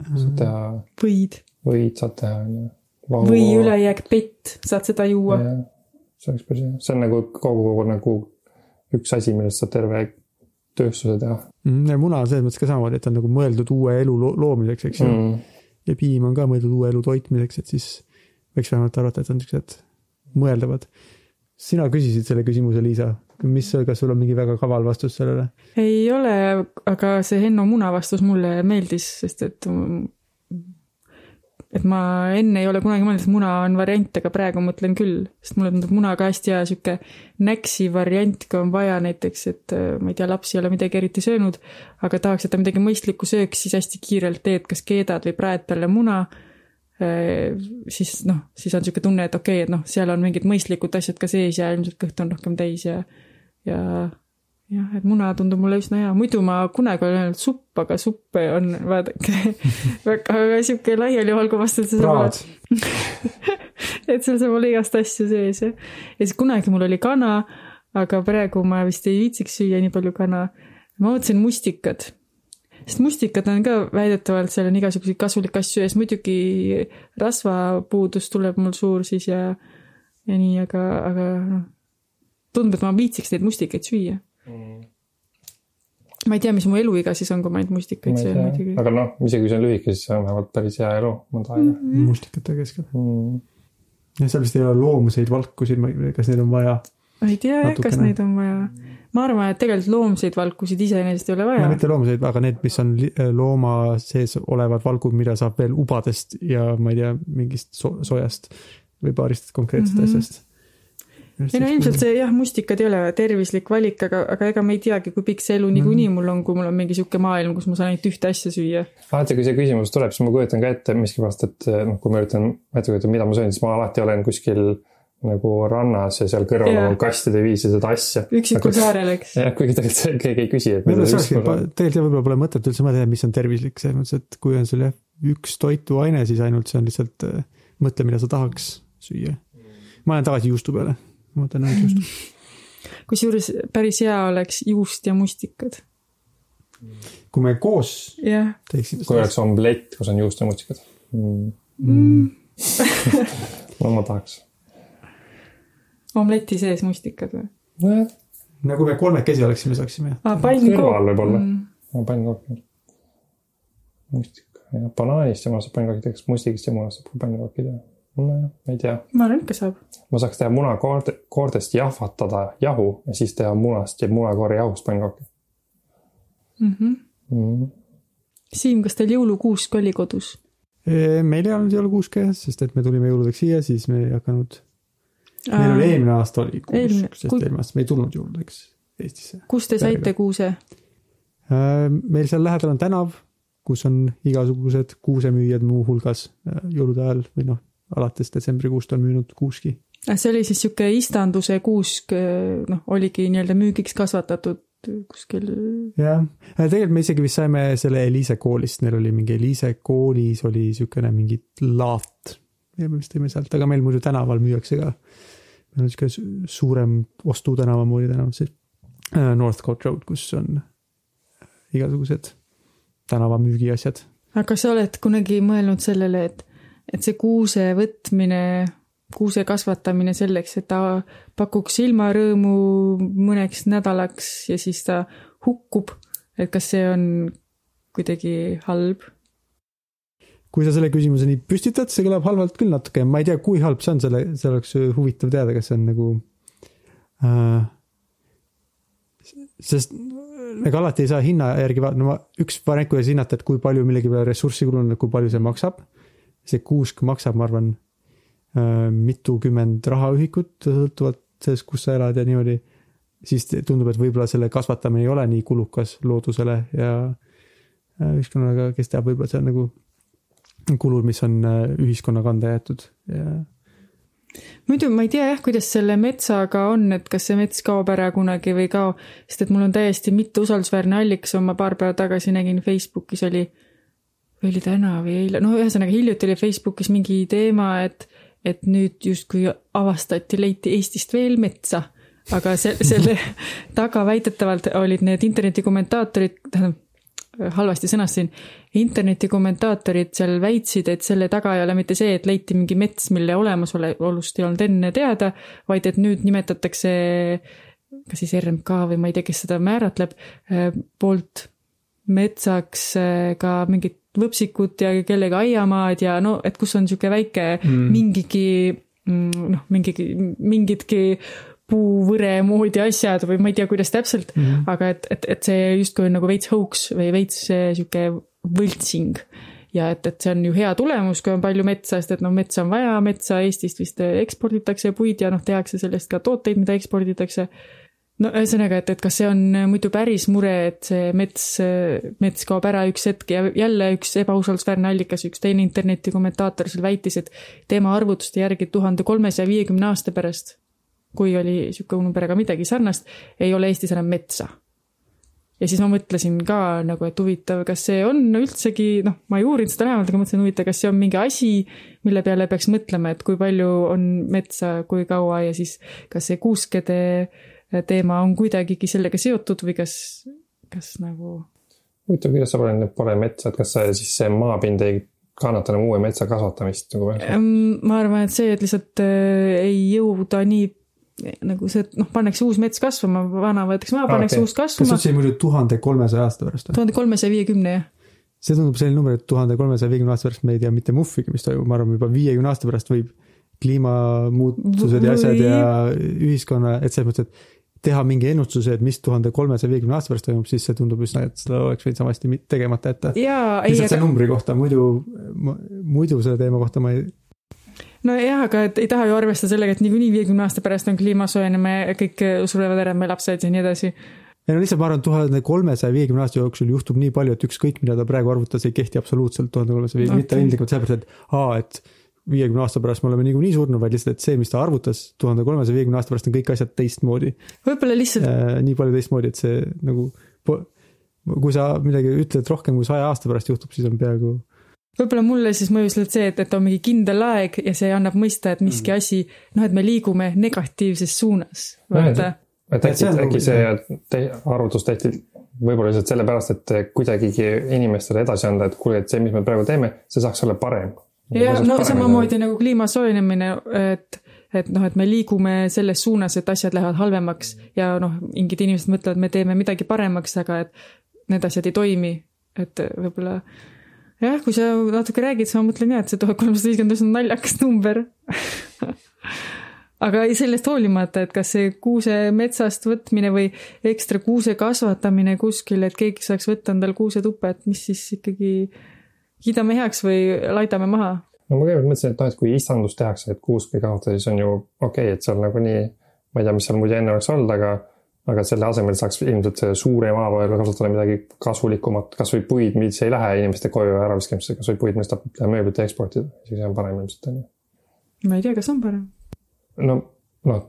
saad teha võid. võid, saad teha onju. või. ülejääk pett, saad seda juua. see oleks päris hea, see on nagu kogu, nagu üks asi, millest saab terve tööstuse teha Mm, ja muna on selles mõttes ka samamoodi, et ta on nagu mõeldud uue elu lo- loomiseks, eks ju mm.. mm.. ja piim on ka mõeldud uue elu toitmiseks, et siis võiks vähemalt arvata, et on siuksed mõeldavad. sina küsisid selle küsimuse, Liisa, mis, kas sul on mingi väga kaval vastus sellele? ei ole, aga see Henno Muna vastus mulle meeldis, sest et et ma enne ei ole kunagi mõelnud, et muna on variant, aga praegu mõtlen küll, sest mulle tundub muna ka hästi hea sihuke näksi variant, kui on vaja näiteks, et äh, ma ei tea, laps ei ole midagi eriti söönud, aga tahaks, et ta midagi mõistlikku sööks, siis hästi kiirelt teed, kas keedad või praed talle muna. siis noh, siis on sihuke tunne, et okei okay,, et noh, seal on mingid mõistlikud asjad ka sees ja ilmselt kõht on rohkem täis ja, ja jah, et muna tundub mulle üsna hea, muidu ma kunagi olen öelnud supp, aga supp on vaadake väga, väga sihuke laialivalguv vastus. praad. et seal saab olla igast asju sees ja, ja siis kunagi mul oli kana, aga praegu ma vist ei viitsiks süüa nii palju kana. ma mõtlesin mustikad, sest mustikad on ka väidetavalt, seal on igasuguseid kasulikke asju ja siis muidugi rasvapuudus tuleb mul suur siis ja, ja nii, aga, aga noh, tundub, et ma viitsiks neid mustikaid süüa. Ma ei tea, mis mu eluiga siis on, kui ma neid mustikaid söön muidugi. aga noh, isegi kui see on lühike, siis see on vähemalt päris hea elu mõnda aega mustikate keskel. mm.. ja seal vist ei ole loomseid valkusid, kas neid on vaja? ma ei tea jah, kas neid on vaja. ma arvan, et tegelikult loomseid valkusid iseenesest ei ole vaja mitte loomseid, aga need, mis on li- looma sees olevad valgud, mida saab veel ubadest ja ma ei tea, mingist so soojast või paarist konkreetsest mm. -hmm. asjast. Ei no ilmselt see jah, mustikad ei ole tervislik valik, aga, aga ega me ei teagi, kui pikk see elu niikuinii Mhm. mul on, kui mul on mingi sihuke maailm, kus ma saan ainult ühte asja süüa. alati, kui see küsimus tuleb, siis ma kujutan ka ette miskipärast, et noh, kui ma üritan ette kujutada, mida ma söön, siis ma alati olen kuskil nagu rannas ja seal kõrval on kastide viisi seda asja. üksikul saarel, eks. jah, kuigi tegelikult see- keegi ei küsi, et tegelikult jah, võib-olla pole mõtet üldse mõelda, mis on tervislik, selles mõttes, et kui on sul jah, üks toituaine, siis ainult see on lihtsalt äh, mõtle, mida sa tahaks süüa. ma olen tagasi juustu peale, ma mõtlen ainult juustu. kusjuures päris hea oleks juust ja mustikad. kui me koos jah teeksime kui oleks omlett, kus on juust ja mustikad mm.. mm. no ma tahaks. omleti sees mustikad või? nojah, nagu me kolmekesi oleksime, saaksime. aa, pannkook. kõrval võib-olla Mm. no pannkooki. mustika ja banaanist ja munast saab pannkooki teha, kas mustikast ja munast saab ka pannkooki teha? nojah, ma ei tea. ma arvan, ikka saab. ma saaks teha munakoorte, koortest jahvatada jahu ja siis teha munast ja munakoori jahust pannkooki Mm -hmm. mm.. Siim, kas teil jõulukuusk oli kodus? meil ei olnud jõulukuuske sest et me tulime jõuludeks siia, siis me ei hakanud. meil oli eelmine aasta oli Eelmine- kuusk, sest eelmine aasta me ei tulnud jõuludeks Eestisse. kust te saite perega. kuuse? meil seal lähedal on tänav, kus on igasugused kuusemüüjad muuhulgas jõulude ajal või noh, alates detsembrikuust on müünud kuuski. Ah, see oli siis sihuke istanduse kuusk, noh, oligi nii-öelda müügiks kasvatatud kuskil. jah, tegelikult me isegi vist saime selle Eliise koolist, neil oli mingi Eliise koolis oli niisugune mingi laat. ja me vist tõime sealt, aga meil muidu tänaval müüakse ka. meil on niisugune su- suurem Ostu tänava moodi tänav, see äh, Northcote Road, kus on äh, igasugused tänavamüügi asjad. aga kas sa oled kunagi mõelnud sellele, et, et see kuuse võtmine, kuuse kasvatamine selleks, et ta pakuks silmarõõmu mõneks nädalaks ja siis ta hukkub, et kas see on kuidagi halb? kui sa selle küsimuse nii püstitad, see kõlab halvalt küll natuke, ma ei tea, kui halb see on, selle, see oleks huvitav teada, kas see on nagu äh,. sest ega alati ei saa hinna järgi vaadata, no ma, üks variant, kuidas hinnata, et kui palju millegi peale ressurssi kulunud, kui palju see maksab. See kuusk maksab, ma arvan äh,, mitukümmend rahaühikut, sõltuvalt sellest, kus sa elad ja niimoodi. siis tundub, et võib-olla selle kasvatamine ei ole nii kulukas loodusele ja äh, ühiskonnale, kes teab, võib-olla see on nagu kulud, mis on äh, ühiskonna kanda jäetud ja muidu ma ei tea jah, kuidas selle metsaga on, et kas see mets kaob ära kunagi või ei kao, sest et mul on täiesti mitteusaldusväärne allikas, ma paar päeva tagasi nägin Facebookis oli, või oli täna või eile, no ühesõnaga hiljuti oli Facebookis mingi teema, et, et nüüd justkui avastati, leiti Eestist veel metsa, aga se-, selle taga väidetavalt olid need interneti kommentaatorid, tähendab, halvasti sõnastasin, interneti kommentaatorid seal väitsid, et selle taga ei ole mitte see, et leiti mingi mets, mille olemasolust ei olnud enne teada, vaid et nüüd nimetatakse kas siis RMK või ma ei tea, kes seda määratleb, poolt metsaks ka mingit võpsikut ja kellegi aiamaad ja no, et kus on niisugune väike mm. mingigi mm, noh, mingigi, mingidki puuvõre moodi asjad või ma ei tea, kuidas täpselt mm, aga et, et, et see justkui on nagu veits hoax või veits sihuke võltsing. ja et, et see on ju hea tulemus, kui on palju metsa, sest et noh, metsa on vaja, metsa Eestist vist eksporditakse puid ja noh, tehakse sellest ka tooteid, mida eksporditakse. No ühesõnaga, et, et kas see on muidu päris mure, et see mets, mets kaob ära üks hetk ja jälle üks ebausaldusväärne allikas, üks teine interneti kommentaator seal väitis, et tema arvutuste järgi tuhande kolmesaja viiekümne aasta pärast kui oli niisugune number, aga midagi sarnast, ei ole Eestis enam metsa. ja siis ma mõtlesin ka nagu, et huvitav, kas see on üldsegi, noh, ma ei uurinud seda lähemalt, aga mõtlesin, huvitav, kas see on mingi asi, mille peale peaks mõtlema, et kui palju on metsa, kui kaua ja siis kas see kuuskede teema on kuidagigi sellega seotud või kas, kas nagu huvitav, kuidas saab olla, et pole metsa, et kas see siis see maapind ei kannata enam uue metsa kasvatamist nagu või? Ehm, ma arvan, et see, et lihtsalt äh, ei jõuda nii nagu see, et noh, pannakse uus mets kasvama, vana võetakse maha, pannakse okei. uus kas kasvama. see muidu tuhande kolmesaja aasta pärast või? tuhande kolmesaja viiekümne jah. see tundub selline number, et tuhande kolmesaja viiekümne aasta pärast me ei tea mitte muhvigi, mis toimub, ma arvan, juba viiekümne aasta pärast võib kliimamuutused ja asjad ja ühiskonna, et selles mõttes, et teha mingi ennustuse, et mis tuhande kolmesaja viiekümne aasta pärast toimub, siis see tundub üsna, et seda oleks võinud samasti mit- tegemata jätta. lihtsalt see aga numbri kohta, muidu, muidu selle teema kohta ma ei, nojah, aga et ei taha ju arvestada sellega, et niikuinii viiekümne aasta pärast on kliima soojenemine ja kõik surevad ära, me lapsed ja nii edasi. ei no lihtsalt ma arvan, tuhande kolmesaja viiekümne aasta jooksul juhtub nii palju, et ükskõik, mida ta praegu arvutas, ei kehti absoluutselt tuhande kolmesaja viiekümne, mitte ilmtingimata sellepärast, et aa, et viiekümne aasta pärast me oleme niikuinii surnud, vaid lihtsalt, et see, mis ta arvutas tuhande kolmesaja viiekümne aasta pärast on kõik asjad teistmoodi võib-olla lihtsalt äh,. nii palju teistmoodi, et see nagu, kui sa midagi ütled rohkem kui saja aasta pärast juhtub, siis on peaaegu võib-olla mulle siis mõjus lihtsalt see, et, et on mingi kindel aeg ja see annab mõista, et miski Mm. asi, noh, et me liigume negatiivses suunas. vaata, et Et äkki äkki see te, arvutus tehti võib-olla lihtsalt sellepärast, et kuidagigi inimestele edasi anda, et kuule, et see, mis me praegu teeme, see saaks olla parem. Ja no samamoodi nagu kliima soojenemine, et, et noh, et me liigume selles suunas, et asjad lähevad halvemaks ja noh, mingid inimesed mõtlevad, me teeme midagi paremaks, aga et need asjad ei toimi, et võib-olla jah, kui sa natuke räägid, siis ma mõtlen jah, et see tuhat kolmsada viiskümmend üheksa on naljakas number. Aga sellest hoolimata, et kas see kuuse metsast võtmine või ekstra kuuse kasvatamine kuskil, et keegi saaks võtta endale kuusetuppe, et mis siis ikkagi kiidame heaks või laidame maha? no ma kõigepealt mõtlesin, et noh, et kui istandus tehakse, et kuusk ei kasvata, siis on ju okei okay,, et seal nagunii, ma ei tea, mis seal muidu enne oleks olnud, aga aga selle asemel saaks ilmselt suure maa peal kasutada midagi kasulikumat, kasvõi puid, mis ei lähe inimeste koju äraviskamiseks, kasvõi puid, millest saab mööblit eksportida, siis see on parem ilmselt on ju. ma ei tea, kas on parem no, noh,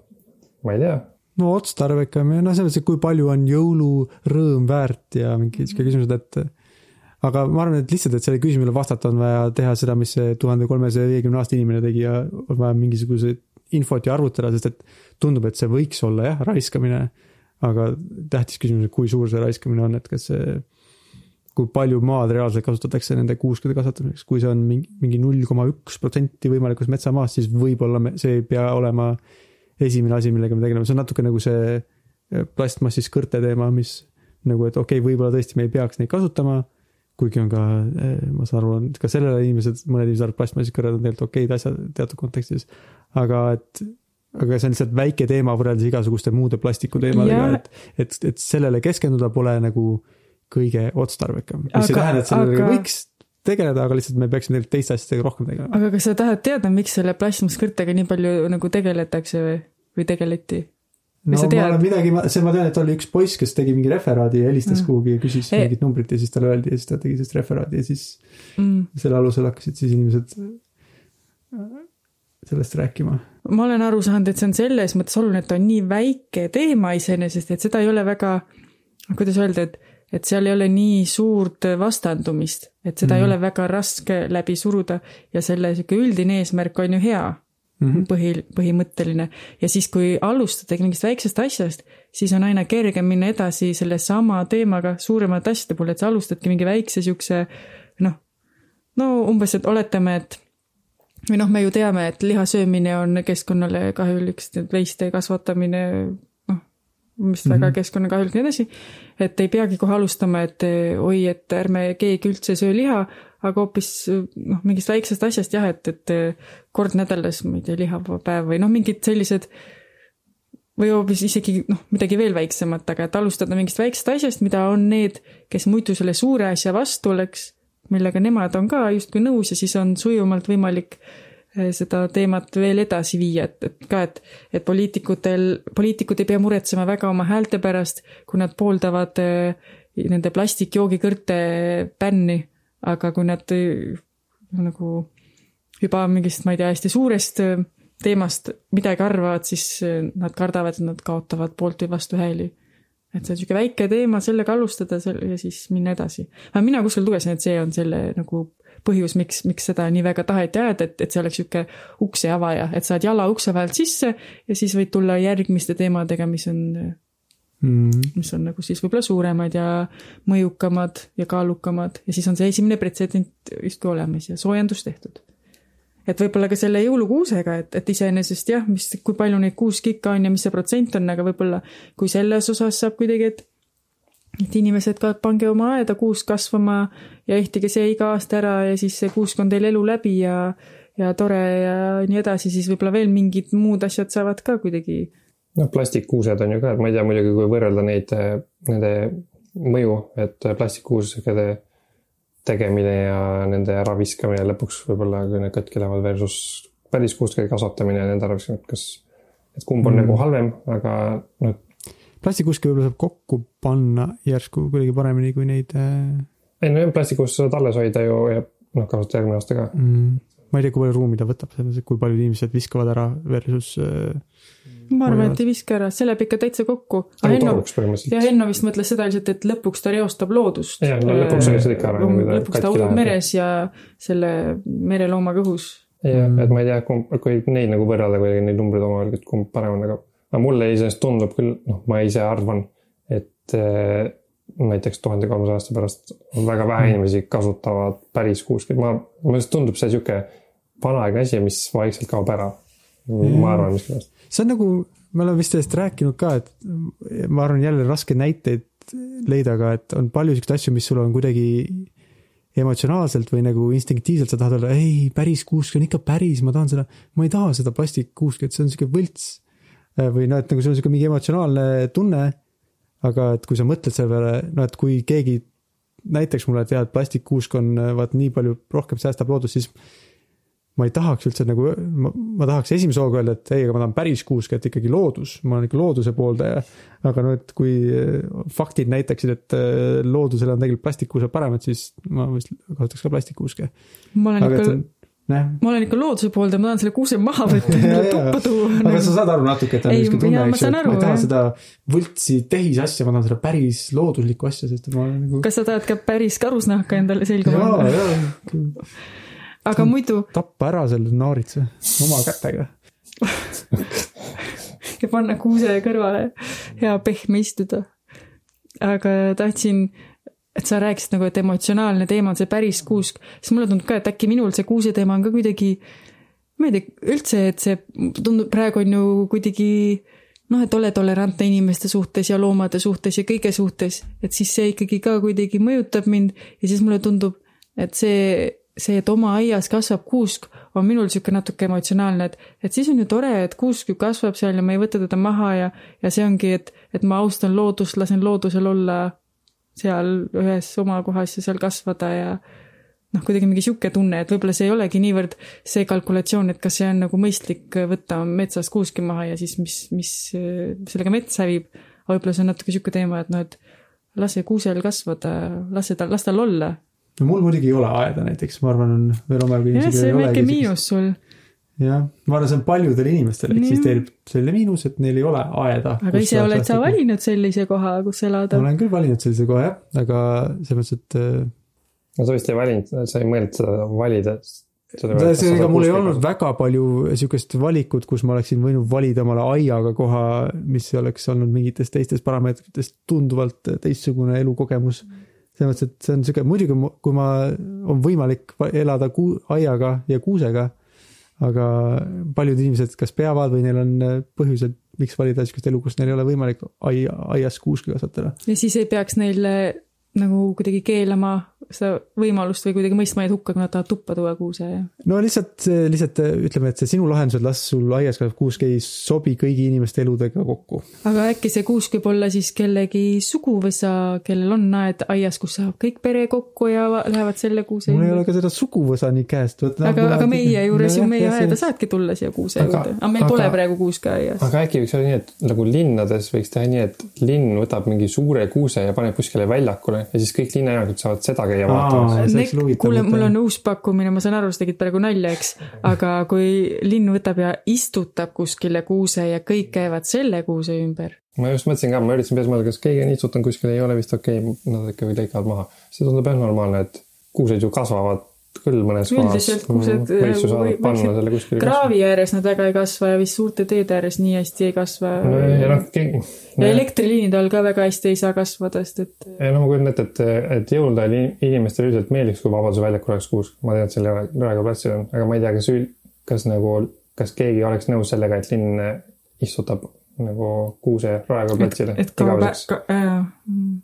ma ei tea. no otstarbekam ja noh, selles mõttes, et kui palju on jõulurõõm väärt ja mingi sihuke küsimused, et aga ma arvan, et lihtsalt, et sellele küsimusele vastata, on vaja teha seda, mis see tuhande kolmesaja viiekümne aasta inimene tegi ja on vaja mingisuguseid infot ja arvutada, sest et tundub, et see võiks olla jah, raiskamine. aga tähtis küsimus, et kui suur see raiskamine on, et kas see, kui palju maad reaalselt kasutatakse nende kuuskede kasvatamiseks, kui see on mingi, mingi null koma üks protsenti võimalikust metsamaast, siis võib-olla me, see ei pea olema esimene asi, millega me tegeleme, see on natuke nagu see plastmassist kõrte teema, mis nagu, et okei okay,, võib-olla tõesti me ei peaks neid kasutama, kuigi on ka, eh, ma saan aru, on ka sellele inimesed, mõned inimesed arvavad, plastmassist kõrred on tegelikult okeid asjad teatud kontekstis. aga et, aga see on lihtsalt väike teema võrreldes igasuguste muude plastikuteemadega, et, et, et sellele keskenduda pole nagu kõige otstarbekam. mis ei tähenda, et sellega aga... võiks tegeleda, aga lihtsalt me peaksime tegelikult teiste asjadega rohkem tegelema. aga kas sa tahad teada, miks selle plastmasskõrtega nii palju nagu tegeletakse või, või tegeleti? No ma olen midagi, see ma tean, et oli üks poiss, kes tegi mingi referaadi ja helistas mm. kuhugi ja küsis e mingit numbrit ja siis talle öeldi ja siis ta tegi sellest referaadi ja siis mm. selle alusel hakkasid siis inimesed äh, sellest rääkima. ma olen aru saanud, et see on selles mõttes oluline, et ta on nii väike teema iseenesest, et seda ei ole väga, kuidas öelda, et et seal ei ole nii suurt vastandumist, et seda mm ei mhm. ole väga raske läbi suruda ja selle sihuke üldine eesmärk on ju hea mm. -hmm. põhi, põhimõtteline ja siis, kui alustadagi mingist väiksest asjast, siis on aina kergem minna edasi sellesama teemaga suuremate asjade puhul, et sa alustadki mingi väikse siukse noh, no umbes, et oletame, et või noh, me ju teame, et liha söömine on keskkonnale kahjulik, veiste kasvatamine mis väga mm -hmm. keskkonnakahjulik ja nii edasi. et ei peagi kohe alustama, et oi, et ärme keegi üldse söö liha, aga hoopis noh, mingist väiksest asjast jah, et, et kord nädalas, ma ei tea, lihavaba päev või noh, mingid sellised või hoopis isegi noh, midagi veel väiksemat, aga et alustada mingist väiksest asjast, mida on need, kes muidu selle suure asja vastu oleks, millega nemad on ka justkui nõus ja siis on sujuvamalt võimalik Eh, seda teemat veel edasi viia, et, et ka, et, et poliitikutel, poliitikud ei pea muretsema väga oma häälte pärast, kui nad pooldavad eh, nende plastikjoogikõrte bänni, aga kui nad eh, nagu juba mingist, ma ei tea, hästi suurest teemast midagi arvavad, siis nad kardavad, et nad kaotavad poolt või vastu hääli. et see on niisugune väike teema, sellega alustada selle ja siis minna edasi. aga mina kuskil lugesin, et see on selle nagu põhjus, miks, miks seda nii väga taheti ajada, et, et see oleks niisugune ukse avaja, et saad jala ukse vahelt sisse ja siis võid tulla järgmiste teemadega, mis on mm., mis on nagu siis võib-olla suuremad ja mõjukamad ja kaalukamad ja siis on see esimene pretsedent justkui olemas ja soojendus tehtud et võib-olla ka selle jõulukuusega, et, et iseenesest jah, mis, kui palju neid kuuski ikka on ja mis see protsent on, aga võib-olla kui selles osas saab kuidagi, et et inimesed ka, pange oma aeda kuusk kasvama ja ehtige see iga aasta ära ja siis see kuusk on teil elu läbi ja, ja tore ja nii edasi, siis võib-olla veel mingid muud asjad saavad ka kuidagi. Noh, plastikkuused on ju ka, et ma ei tea muidugi, kui võrrelda neid, nende mõju, et plastikkuuskede tegemine ja nende äraviskamine lõpuks võib-olla, kui need katki lähevad versus päris kuuskede kasvatamine ja nende äraviskamine, kas, et kumb on mm. nagu halvem, aga noh, plastikuske võib-olla saab kokku panna järsku kuidagi paremini kui neid. Äh, ei no plastikuske saad alles hoida ju ja noh, kasutada järgmine aasta ka mm.. ma ei tea, kui palju ruumi ta võtab, selles mõttes, et kui paljud inimesed viskavad ära versus äh,. Ma arvan, et ei viska ära, see läheb ikka täitsa kokku. Henno, ja Henno vist mõtles seda lihtsalt, et lõpuks ta reostab loodust. jah, no lõpuks on lihtsalt ikka ära. lõpuks ta ujub meres ja selle mereloomaga õhus. jah, et ma ei tea, kumb, kui neid nagu võrrelda kuidagi neid numbreid omavahel, et kumb parem on, aga aga mulle iseenesest tundub küll, noh, ma ise arvan, et äh, näiteks tuhande kolmesaja aasta pärast väga vähe mm. inimesi kasutavad päris kuuskümmend, ma, mulle lihtsalt tundub see sihuke vanaaegne asi, mis vaikselt kaob ära. ma arvan miskipärast. See on nagu, me oleme vist sellest rääkinud ka, et ma arvan jälle raske näiteid leida, aga et on palju siukseid asju, mis sul on kuidagi emotsionaalselt või nagu instinktiivselt sa tahad öelda, ei, päris kuusk on ikka päris, ma tahan seda, ma ei taha seda plastikkuuski, et see on siuke võlts. või noh, et nagu sul on siuke mingi emotsionaalne tunne. aga et kui sa mõtled selle peale, no et kui keegi näiteks mulle, et jah, et plastikkuusk on vaat nii palju rohkem säästab loodust, siis ma ei tahaks üldse nagu, ma, tahaks esimese hooga öelda, et ei, aga ma tahan päris kuuske, et ikkagi loodus, ma olen ikka looduse pooldaja. aga no et kui äh, faktid näitaksid, et äh, loodusele on tegelikult plastikkuused paremad, siis ma vist kasutaks ka plastikkuuske. ma olen aga ikka ma olen ikka looduse pooldaja, ma tahan selle kuuse maha võtta Ja, tuppa tuua. aga sa saad aru natuke, et on niisugune tunne, jaa, ma eks ju, et ma ei taha seda võltsi tehisasja, ma tahan seda päris looduslikku asja, sest ma olen nagu. kas sa tahad ka päris karusnahka endale selga jaa, panna? jaa, aga muidu tappa ära selle naaritsa oma kätega. ja panna kuuse kõrvale, hea pehme istuda. aga tahtsin, et sa rääkisid nagu, et emotsionaalne teema on see päris kuusk, siis mulle tundub ka, et äkki minul see kuuse teema on ka kuidagi, ma ei tea, üldse, et see tundub, praegu on ju kuidagi noh, et ole tolerantne inimeste suhtes ja loomade suhtes ja kõige suhtes, et siis see ikkagi ka kuidagi mõjutab mind ja siis mulle tundub, et see, see, et oma aias kasvab kuusk, on minul niisugune natuke emotsionaalne, et, et siis on ju tore, et kuusk ju kasvab seal ja ma ei võta teda maha ja, ja see ongi, et, et ma austan loodust, lasen loodusel olla seal ühes oma kohas ja seal kasvada ja noh, kuidagi mingi sihuke tunne, et võib-olla see ei olegi niivõrd see kalkulatsioon, et kas see on nagu mõistlik võtta metsast kuuski maha ja siis mis, mis sellega mets hävib. aga võib-olla see on natuke sihuke teema, et noh, et lase kuusel kasvada, lase tal, las tal olla. No mul muidugi ei ole aeda näiteks, ma arvan, on veel omajagu jah, inimesi, see kellel on ei väike olegi miinus sul, jah, ma arvan, see on paljudel inimestel Nii. eksisteerib selline miinus, et neil ei ole aeda. aga ise oled sa. valinud sellise koha, kus elada ma. olen küll valinud sellise koha jah, aga selles mõttes, et äh, no sa vist ei valinud, sa ei mõelnud seda valida. ega mul ei olnud väga palju sihukest valikut, kus ma oleksin võinud valida omale aiaga koha, mis oleks olnud mingitest teistest parameetritest tunduvalt teistsugune elukogemus. Selles mõttes, et see on sihuke, muidugi mu- kui ma, on võimalik elada kuu-, aiaga ja kuusega, aga paljud inimesed kas peavad või neil on põhjused, miks valida sihukest elu, kus neil ei ole võimalik aia, aias kuuske kasvatada. ja siis ei peaks neile nagu kuidagi keelama seda võimalust või kuidagi mõistma neid hukka, kui nad tahavad tuppa tuua kuuse ja no lihtsalt, lihtsalt ütleme, et see sinu lahendus, et las sul aias kasvab kuusk, ei sobi kõigi inimeste eludega kokku. aga äkki see kuusk võib olla siis kellegi suguvõsa, kellel on aed aias, kus saab kõik pere kokku ja va- lähevad selle kuuse mul ei ole ka seda suguvõsa nii käest võtta. aga, aga meie juures ju meie aeda saadki tulla siia kuuse Aga- juurde, aga meil aga- pole praegu kuuske aias. aga äkki võiks olla nii, et nagu linnades võiks teha nii, et linn võtab mingi suure kuuse ja paneb kuskile väljakule ja siis kõik linnaelanikud saavad seda käia Aa, vaatamas. kuule, mul on uus pakkumine, ma saan aru, sa tegid praegu nalja, eks, aga kui linn võtab ja istutab kuskile kuuse ja kõik käivad selle kuuse ümber, ma just mõtlesin ka, ma üritasin peas mõelda, kas keegi on istutanud kuskil, ei ole vist okei okay,, nad ikka lõikavad maha. see tundub jah normaalne, et kuused ju kasvavad küll mõnes kohas. üldiselt panna väiksed selle kuskile. kraavi ääres nad väga ei kasva ja vist suurte teede ääres nii hästi ei kasva. ja noh, keegi. ja elektriliinide all ka väga hästi ei saa kasvada, sest et ja no ma kujutan ette, et, et jõulude ajal in- inimestele üldiselt meeldiks, kui Vabaduse väljakul oleks kuusk. ma tean, et seal Rae- Raekoja platsil on, aga ma ei tea, kas ül-, kas nagu, kas keegi oleks nõus sellega, et linn istutab nagu kuuse Raekoja platsile et kaob igaveseks. ka, äh, mm.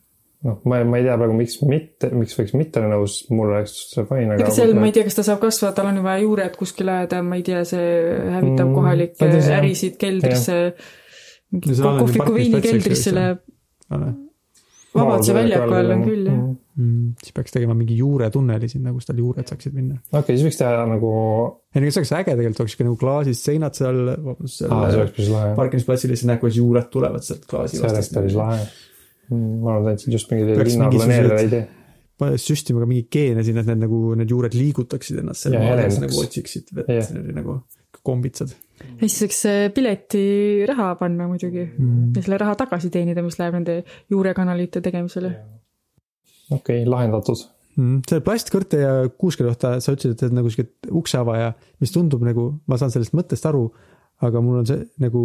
noh, ma, ma ei tea praegu, miks mitte, miks võiks mitte olla nõus, mul oleks see fine, aga. ega seal ma ei tea, kas ta saab kasvada, tal on ju vaja juured kuskile ajada, ma ei tea, see hävitab Mm, kohalikke ärisid keldrisse. Kohviku viini keldrisse läheb, Vabaduse väljaku all on küll jah. Mm, siis peaks tegema mingi juuretunneli sinna, kus tal juured saaksid minna. okei, siis võiks teha nagu, ei no see oleks äge tegelikult, oleks siuke nagu klaasist seinad seal, vabandust, seal parkimisplatsil ja siis näed, kuidas juured tulevad sealt klaasi see oleks päris. lahe. Ma arvan, et just mingi linna mingisugused- planeerija idee. süstima ka mingeid geene sinna, et need nagu, need juured liigutaksid ennast seal helendaks. nagu otsiksid Jah. nagu kombitsad ja siis võiks piletiraha panna muidugi mm.. ja selle raha tagasi teenida, mis läheb nende juurekanalite tegemisele. okei, lahendatud. Mm, selle plastkõrte ja kuuske kohta sa ütlesid, et see on nagu sihuke ukseavaja, mis tundub nagu, ma saan sellest mõttest aru, aga mul on see nagu,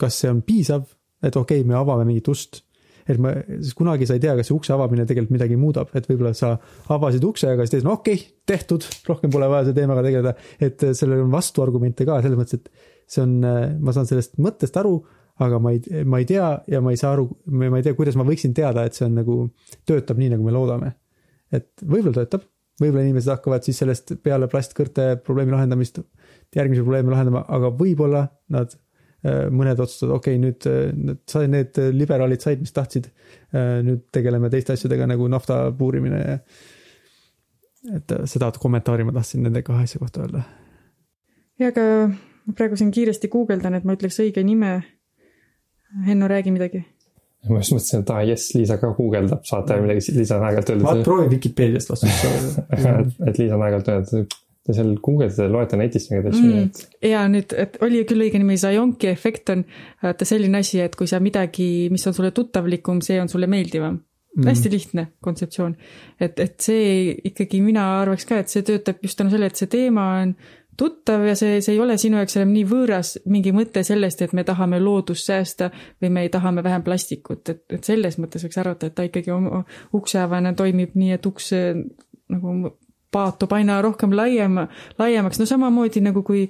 kas see on piisav, et okei okay,, me avame mingit ust. Et ma, sest kunagi sa ei tea, kas see ukse avamine tegelikult midagi muudab, et võib-olla sa avasid ukse, aga siis teed, no okei okay,, tehtud, rohkem pole vaja selle teemaga tegeleda. et sellel on vastuargumente ka selles mõttes, et see on, ma saan sellest mõttest aru, aga ma ei, ma ei tea ja ma ei saa aru, ma ei tea, kuidas ma võiksin teada, et see on nagu, töötab nii, nagu me loodame. et võib-olla töötab, võib-olla inimesed hakkavad siis sellest peale plastkõrte probleemi lahendamist järgmisi probleeme lahendama, aga võib-olla nad, mõned otsustavad, okei okay,, nüüd need sai, need liberaalid said, mis tahtsid. nüüd tegeleme teiste asjadega nagu nafta puurimine ja et seda kommentaari ma tahtsin nende kahe asja kohta öelda. ja aga ma praegu siin kiiresti guugeldan, et ma ütleks õige nime. Henno, räägi midagi. ma just mõtlesin, et aa jess, Liisa ka guugeldab, saate midagi, Liisa on aeg-ajalt ma öelnud, proovin Vikipeediast vastust saada. et Liisa on aeg-ajalt öelnud, et te seal guugeldate, loete netist mingeid asju mm.. ja nüüd, et oli küll õige nimi, Zionki efekt on vaata selline asi, et kui sa midagi, mis on sulle tuttavlikum, see on sulle meeldivam mm.. hästi lihtne kontseptsioon. et, et see ikkagi mina arvaks ka, et see töötab just tänu sellele, et see teema on tuttav ja see, see ei ole sinu jaoks enam nii võõras mingi mõte sellest, et me tahame loodust säästa või me tahame vähem plastikut, et, et selles mõttes võiks arvata, et ta ikkagi oma ukseavana toimib nii, et uks nagu paatub aina rohkem laiema, laiemaks, no samamoodi nagu kui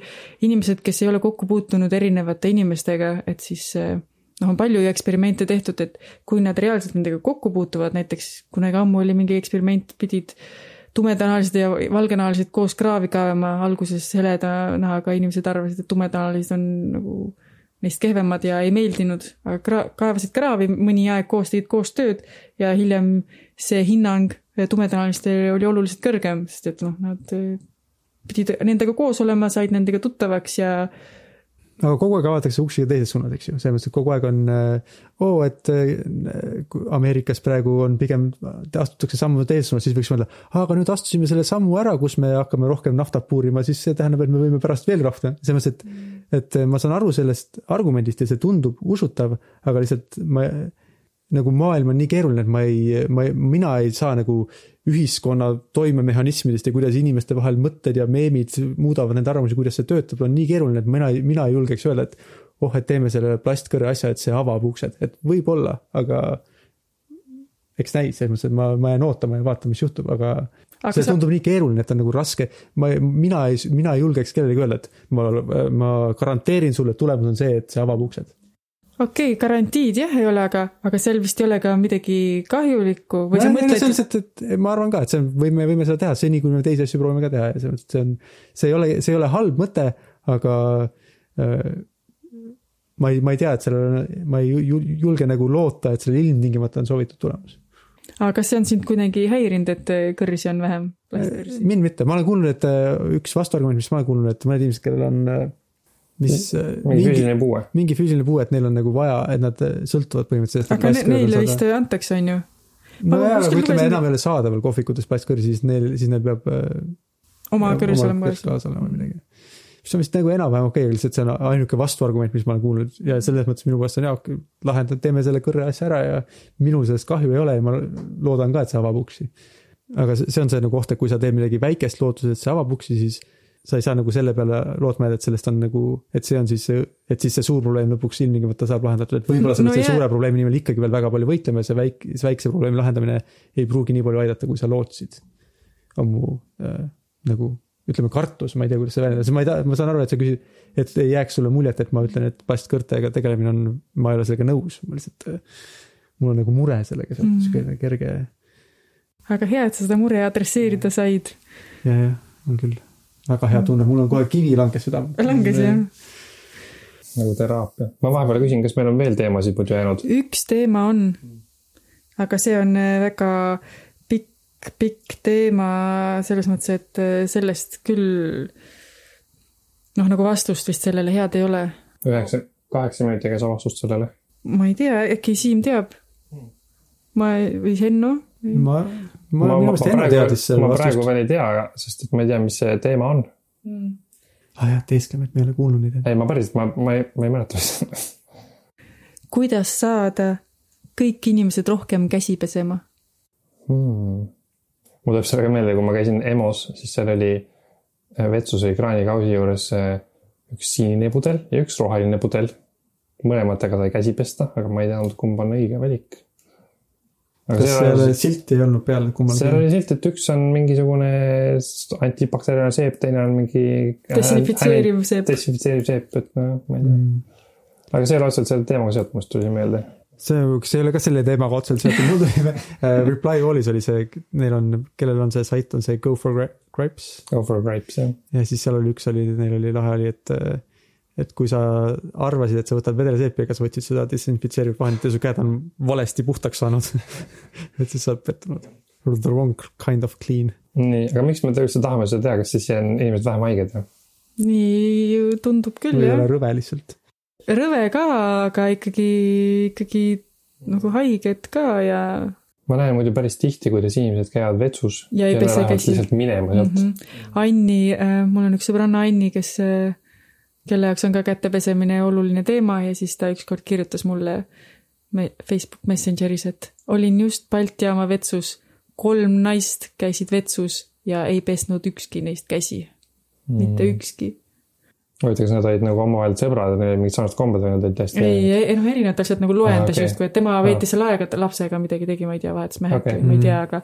inimesed, kes ei ole kokku puutunud erinevate inimestega, et siis eh, noh, on palju ju eksperimente tehtud, et kui nad reaalselt nendega kokku puutuvad, näiteks kunagi ammu oli mingi eksperiment, pidid tumedanahalised ja valgenahalised koos kraavi kaevama, alguses heleda nahaga inimesed arvasid, et tumedanahalised on nagu neist kehvemad ja ei meeldinud, aga kra-, kaevasid kraavi mõni aeg koos, tegid koos tööd ja hiljem see hinnang tumedanalistele oli oluliselt kõrgem, sest et noh, nad eh, pidid nendega koos olema, said nendega tuttavaks ja aga kogu aeg avatakse uksi teises suunas, eks ju, selles mõttes, et kogu aeg on oo oh,, et kui Ameerikas praegu on pigem, astutakse sammu teises suunas, siis võiks mõelda, aga nüüd astusime selle sammu ära, kus me hakkame rohkem naftat puurima, siis see tähendab, et me võime pärast veel rohkem, selles mõttes, et et ma saan aru sellest argumendist ja see tundub usutav, aga lihtsalt ma nagu maailm on nii keeruline, et ma ei, ma, mina ei saa nagu ühiskonna toimemehhanismidest ja kuidas inimeste vahel mõtted ja meemid muudavad nende arvamusi, kuidas see töötab, on nii keeruline, et mina, mina ei julgeks öelda, et oh, et teeme selle plastkõrre asja, et see avab uksed, et võib-olla, aga eks näis, selles mõttes, et ma, ma jään ootama ja vaatama, mis juhtub, aga aga see sa, tundub nii keeruline, et on nagu raske. ma, mina ei, mina ei julgeks kellelegi öelda, et ma, ma garanteerin sulle, et tulemus on see, et see avab uksed. Okei okay,, garantiid jah ei ole, aga, aga seal vist ei ole ka midagi kahjulikku või sa mõtled, lihtsalt, et ma arvan ka, et see on, võime, võime seda teha seni, kuni me teisi asju proovime ka teha ja selles mõttes, et see on, see ei ole, see ei ole halb mõte, aga äh, ma ei, ma ei tea, et sellel, ma ei ju- julge nagu loota, et sellel ilmtingimata on soovitud tulemus. aga kas see on sind kuidagi häirinud, et kõrsi on vähem? mind mitte, ma olen kuulnud, et äh, üks vastuargument, mis ma olen kuulnud, et mõned inimesed, kellel on äh, mis äh, mingi füüsiline puue. mingi füüsiline puue, et neil on nagu vaja, et nad äh, sõltuvad põhimõtteliselt. aga ne, neile vist antakse, on ju? nojah, aga kui ütleme, enam ei ole saadaval kohvikutes plastkõrsi, siis neil, siis neil peab äh, oma kõrs olema kaasa olema või midagi. mis on vist nagu enam-vähem okei okay,, lihtsalt see on ainuke vastuargument, mis ma olen kuulnud ja selles mõttes minu meelest on jaa, lahendad, teeme selle kõrre asja ära ja minul sellest kahju ei ole ja ma loodan ka, et see avab uksi. aga see see on see nagu oht, et kui sa teed midagi väikest lootuses, et see avab uksi, siis sa ei saa nagu selle peale lootma jääda, et sellest on nagu, et see on siis et siis see suur probleem lõpuks ilmtingimata saab lahendatud, et võib-olla sa No selle suure probleemi nimel ikkagi veel väga palju võitlema ja see väik-, see väikse probleemi lahendamine ei pruugi nii palju aidata, kui sa lootsid. on mu äh, nagu ütleme, kartus, ma ei tea, kuidas see väljendada, ma ei tea, ma saan aru, et sa küsid, et ei jääks sulle muljet, et ma ütlen, et plastkõrtega tegelemine on, ma ei ole sellega nõus, ma lihtsalt, mul on nagu mure sellega seotud Mm. sihuke kerge aga hea, et sa seda mure adresseerida said. ja, jah, on küll väga hea tunne, mul on kohe kivi langes südame. langes jah. nagu teraapia. ma vahepeal küsin, kas meil on veel teemasid muidu jäänud? üks teema on, aga see on äh, väga pikk, pikk teema selles mõttes, et äh, sellest küll noh, nagu vastust vist sellele head ei ole. üheksa, kaheksa minutiga sa vastust sellele. ma ei tea, äkki Siim teab? ma, või Henno? ma, ma minu meelest enne teadis selle ma praegu vastust. veel ei tea, sest et ma ei tea, mis see teema on. ah jah, teeskleme, et me ei ole kuulnud neid. ei, ma päriselt, ma, ma ei, ma ei mäleta vist. kuidas saada kõik inimesed rohkem käsi pesema? hmm.. mul tuleb sellega meelde, kui ma käisin EMO-s, siis seal oli äh, vetsuse kraanikausi juures äh, üks sinine pudel ja üks roheline pudel. mõlematega sai käsi pesta, aga ma ei teadnud, kumb on õige valik. Kas seal silti ei olnud peal kummalgi? seal oli silt, et üks on mingisugune antibakteriaalne seep, teine on mingi. desinfitseeriv seep. desinfitseeriv seep, et noh, ma ei tea mm.. aga see ei ole otseselt selle teemaga seotud, must tuli meelde see, see ei ole ka selle teemaga otseselt seotud, mul tuli uh, Reply Allis oli see, neil on, kellel on see sait, on see Go for Gripes. Go for Gripes, jah. ja siis seal oli üks oli, neil oli lahe oli, et et kui sa arvasid, et sa võtad vedelaseepi, aga sa võtsid seda desinfitseerivat vahendit ja su käed on valesti puhtaks saanud et siis sa oled pettunud. The wrong kind of clean. nii, aga miks me üldse tahame seda teha, kas siis on inimesed vähem haiged või? nii tundub küll, jah. või ei ole rõve lihtsalt rõve ka, aga ikkagi, ikkagi nagu haiged ka ja. ma näen muidu päris tihti, kuidas inimesed käivad vetsus. ja ei pese käsi. lihtsalt minema sealt mm. -hmm. Anni äh,, mul on üks sõbranna Anni, kes äh,, kelle jaoks on ka kätepesemine oluline teema ja siis ta ükskord kirjutas mulle me Facebook Messengeris, et olin just Balti jaama vetsus, kolm naist käisid vetsus ja ei pesnud ükski neist käsi mm.. mitte ükski huvitav, kas nad olid nagu omavahel sõbrad, neil olid mingid sarnased kombed või nad olid täiesti? ei, ei noh, erinevad asjad nagu loendas okay. justkui, et tema veetis seal aega lapsega midagi tegi, ma ei tea, vahetas mehed okay. ma ei tea, aga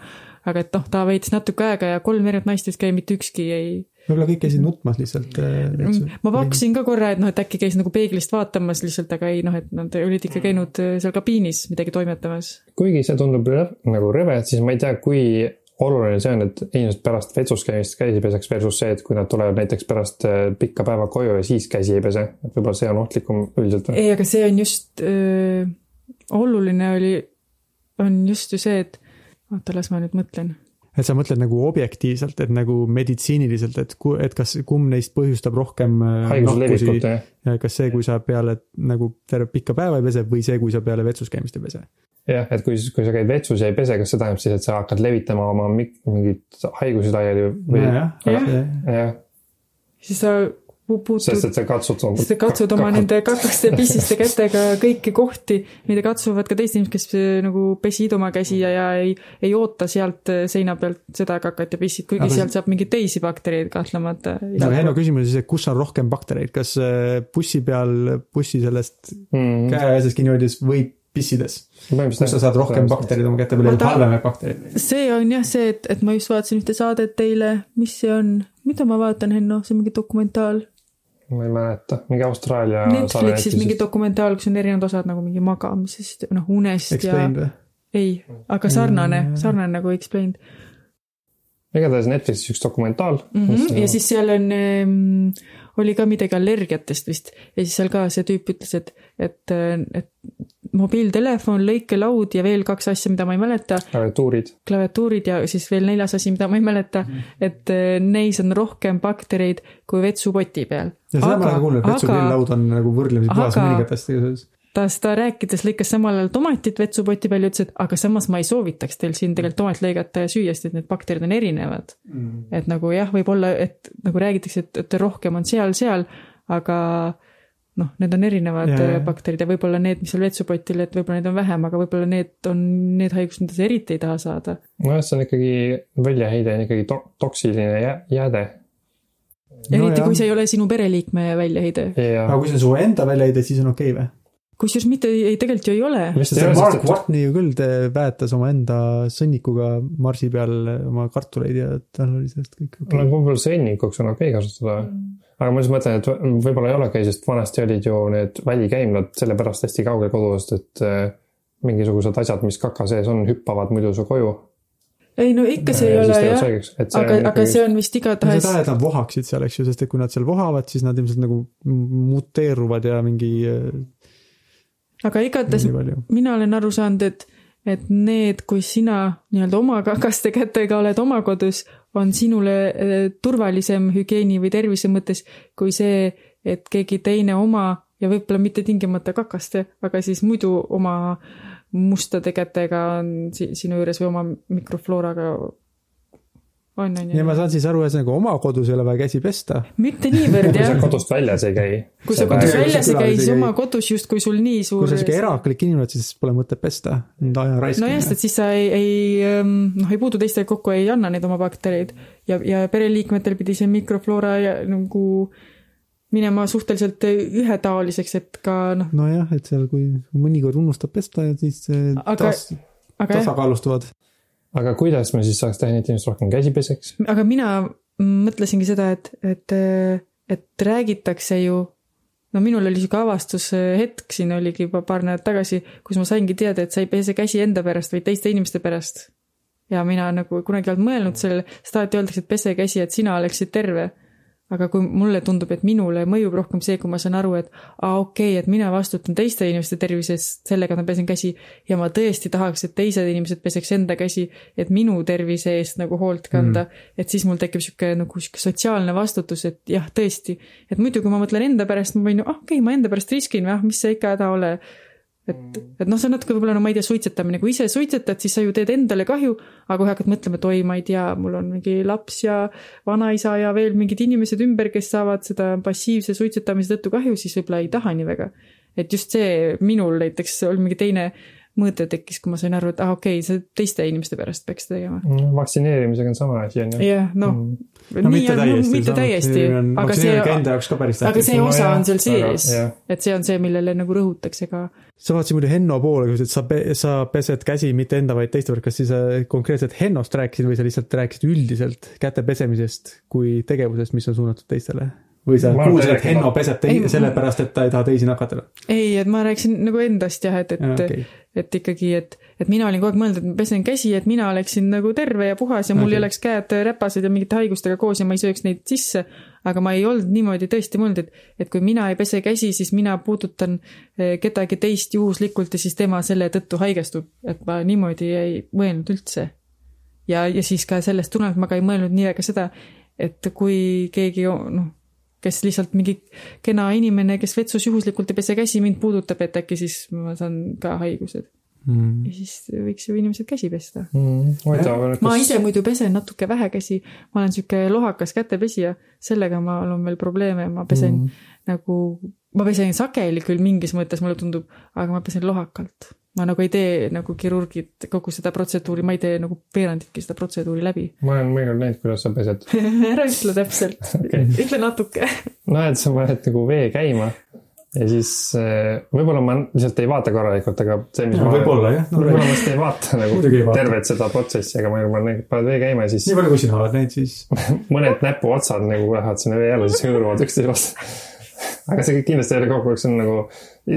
aga et noh, ta veetis natuke aega ja kolm erinevat naist vist käi, mitte ükski ei võib-olla kõik käisid nutmas lihtsalt. Mm, ma pakkusin ka korra, et noh, et äkki käis nagu peeglist vaatamas lihtsalt, aga ei noh, et nad olid ikka käinud äh, seal kabiinis midagi toimetamas. kuigi see tundub nagu rõve, siis ma ei tea, kui oluline see on, et inimesed pärast vetsus käimist käsi peseks versus see, et kui nad tulevad näiteks pärast äh, pikka päeva koju ja siis käsi ei pese, et võib-olla see on ohtlikum üldiselt ei, aga see on just öö, oluline oli, on just ju see, et oota, las ma nüüd mõtlen. Et sa mõtled nagu objektiivselt, et nagu meditsiiniliselt, et ku-, et kas, kumb neist põhjustab rohkem äh, ja kas see, kui sa peale nagu terve pikka päeva ei pese või see, kui sa peale vetsus käimist ei pese? jah, et kui, kui sa käid vetsus ja ei pese, kas see tähendab siis, et sa hakkad levitama oma mingeid haigusi laiali või? jah. jah. siis sa puutud. sest et sa katsud. sest sa katsud oma nende kakeste pissiste kätega kõiki kohti, mida katsuvad ka teised inimesed, kes äh, nagu pesid oma käsi ja, ja ei, ei oota sealt äh, seina pealt seda kakat ja pissid, kuigi aga sealt saab mingeid teisi baktereid kahtlemata. aga Henno küsimus on siis, et kus on rohkem baktereid, kas äh, bussi peal, bussi sellest mm -hmm. käeasjast kinni hoides või pissides. kus sa saad rohkem baktereid oma kätte peale, halvemaid baktereid. see on jah see, et, et ma just vaatasin ühte saadet teile, mis see on, mida ma vaatan, Henno, see on mingi dokumentaal? Ma ei mäleta, mingi Austraalia. Netflixis mingi dokumentaal, kus on erinevad osad nagu mingi magamisest, noh unest Explained ja. ei, aga sarnane mm., sarnane nagu Explained. igatahes Netflixis üks dokumentaal mm. -hmm. ja siis seal on ähm, oli ka midagi allergiatest vist ja siis seal ka see tüüp ütles, et, et, et mobiiltelefon, lõikelaud ja veel kaks asja, mida ma ei mäleta. klaviatuurid. klaviatuurid ja siis veel neljas asi, mida ma ei mäleta mm, -hmm. et eh, neis on rohkem baktereid kui vetsupoti peal. ja seda ma olen kuulnud, et vetsuprill-laud on nagu võrdlemisi puhas mõningatest igasuguses ta seda rääkides lõikas samal ajal tomatit vetsupoti peal ja ütles, et aga samas ma ei soovitaks teil siin tegelikult tomat lõigata ja süüa, sest et need bakterid on erinevad mm.. et nagu jah, võib-olla, et nagu räägitakse, et, et rohkem on seal, seal, aga noh, need on erinevad ja, ja. bakterid ja võib-olla need, mis seal vetsupotil, et võib-olla neid on vähem, aga võib-olla need on need haigused, mida sa eriti ei taha saada. nojah, see on ikkagi, väljaheide on ikkagi to toksiline jä jääde. eriti no, kui see ei ole sinu pereliikme väljaheide. aga kui see on su enda väljaheide, siis on okei okay, või? kusjuures mitte, ei tegelikult ju ei ole. see Mark Watney ju küll väetas omaenda sõnnikuga marsi peal oma kartuleid ja tal oli sellest kõik okei okay.. no võib-olla sõnnikuks on okei okay kasutada mm aga ma just mõtlen, et võib-olla ei olegi, sest vanasti olid ju need välikäimlad sellepärast hästi kaugel kodust, et äh, mingisugused asjad, mis kaka sees on, hüppavad muidu su koju. ei no ikka see ei ole jah, aga, aga see on vist igatahes. sa tahad, et nad vohaksid seal, eks ju, sest et kui nad seal vohavad, siis nad ilmselt nagu muteeruvad ja mingi. Äh, aga igatahes mina olen aru saanud, et et need, kui sina nii-öelda oma kakaste kätega oled oma kodus, on sinule eh, turvalisem hügieeni või tervise mõttes kui see, et keegi teine oma ja võib-olla mitte tingimata kakaste, aga siis muidu oma mustade kätega on sinu juures või oma mikroflooraga on, on ju. ja ma saan siis aru, ühesõnaga oma kodus ei ole vaja käsi pesta. mitte niivõrd jah. kui sa kodust väljas ei käi. kui sa kodust väljas ei käi, siis oma kodus justkui sul nii suur. kui sa sihuke eraklik inimene oled, siis pole mõtet pesta, aja raiskamine. nojah, sest siis sa ei, ei ähm, noh, ei puutu teistega kokku, ei anna neid oma baktereid ja, ja pereliikmetel pidi see mikrofloora ja, nagu minema suhteliselt ühetaoliseks, et ka noh. nojah, et seal, kui mõnikord unustab pesta ja siis aga taas aga tasakaalustuvad. Aga kuidas me siis saaks teha nii, et inimesed rohkem käsi peseks? aga mina mõtlesingi seda, et, et, et räägitakse ju no minul oli sihuke avastushetk siin oligi juba paar nädalat tagasi, kus ma saingi teada, et sa ei pese käsi enda pärast, vaid teiste inimeste pärast. ja mina nagu kunagi ei olnud mõelnud sellele, sest alati öeldakse, et pese käsi, et sina oleksid terve. Aga kui mulle tundub, et minule mõjub rohkem see, kui ma saan aru, et aa okei okay,, et mina vastutan teiste inimeste tervise eest sellega, ma pesen käsi ja ma tõesti tahaks, et teised inimesed peseks enda käsi, et minu tervise eest nagu hoolt kanda mm., et siis mul tekib sihuke nagu sihuke sotsiaalne vastutus, et jah, tõesti, et muidu, kui ma mõtlen enda pärast, ma võin ju, ah okei okay,, ma enda pärast riskin, ah mis see ikka häda ole. et, et noh, see on natuke võib-olla no ma ei tea, suitsetamine, kui ise suitsetad, siis sa ju teed endale kahju, aga kui hakkad mõtlema, et oi, ma ei tea, mul on mingi laps ja vanaisa ja veel mingid inimesed ümber, kes saavad seda passiivse suitsetamise tõttu kahju, siis võib-olla ei taha nii väga. et just see minul näiteks oli mingi teine mõõde tekkis, kui ma sain aru, et ah okei okay,, see teiste inimeste pärast peaks tegema. vaktsineerimisega on sama asi, on ju. jah, noh Mm. no mitte täiesti. mitte täiesti, aga see, Enda jaoks ka päris aga see osa on seal sees et see on see, millele nagu rõhutakse ka. Sa vaatasid muidu Henno poole, kui sa ütlesid, sa sa pesed käsi mitte enda, vaid teiste pealt, kas siis sa konkreetselt Hennost rääkisid või sa lihtsalt rääkisid üldiselt käte pesemisest kui tegevusest, mis on suunatud teistele? või sa kuulsid, et Henno peseb Ei, tei-, sellepärast, et ta ei taha teisi nakatada? ei, et ma rääkisin nagu endast jah, et, et Jaa, okay. et ikkagi, et, et mina olin kogu aeg mõelnud, et ma pesen käsi, et mina oleksin nagu terve ja puhas ja mul okay. ei oleks käed räpased ja mingite haigustega koos ja ma ei sööks neid sisse. Aga ma ei olnud niimoodi tõesti mõelnud, et, et kui mina ei pese käsi, siis mina puudutan eh, kedagi teist juhuslikult ja siis tema selle tõttu haigestub, et ma niimoodi ei mõelnud üldse. ja, ja siis ka sellest tulenevalt ma ka ei mõelnud nii väga seda, et kui keegi noh, kes lihtsalt mingi kena inimene, kes vetsus juhuslikult ei pese käsi, mind puudutab, et äkki siis ma saan ka haigused. Mm. ja siis võiks ju inimesed käsi pesta. huvitav, ma ise muidu pesen natuke vähe käsi, ma olen sihuke lohakas kätepesija, sellega ma olen veel probleeme, ma pesen mm. nagu, ma pesen sageli küll mingis mõttes, mulle tundub, aga ma pesen lohakalt. ma nagu ei tee nagu kirurgid kogu seda protseduuri, ma ei tee nagu veeranditki seda protseduuri läbi. ma olen mõnikord näinud, kuidas sa pesed. ära ütle täpselt okay., ütle natuke. no et sa paned nagu vee käima ja siis eh, võib-olla ma lihtsalt ei vaata korralikult, aga see, mis ma. võib-olla jah no,. võib-olla ma lihtsalt ei vaata nagu ei vaata. tervet seda protsessi, aga ma juba näen- paned vee käima ja siis nii palju, kui sina oled näinud, siis mõned näpuotsad nagu lähevad sinna vee alla, siis hõõruvad üksteise vastu. aga see kindlasti ei ole kogu aeg, see on nagu,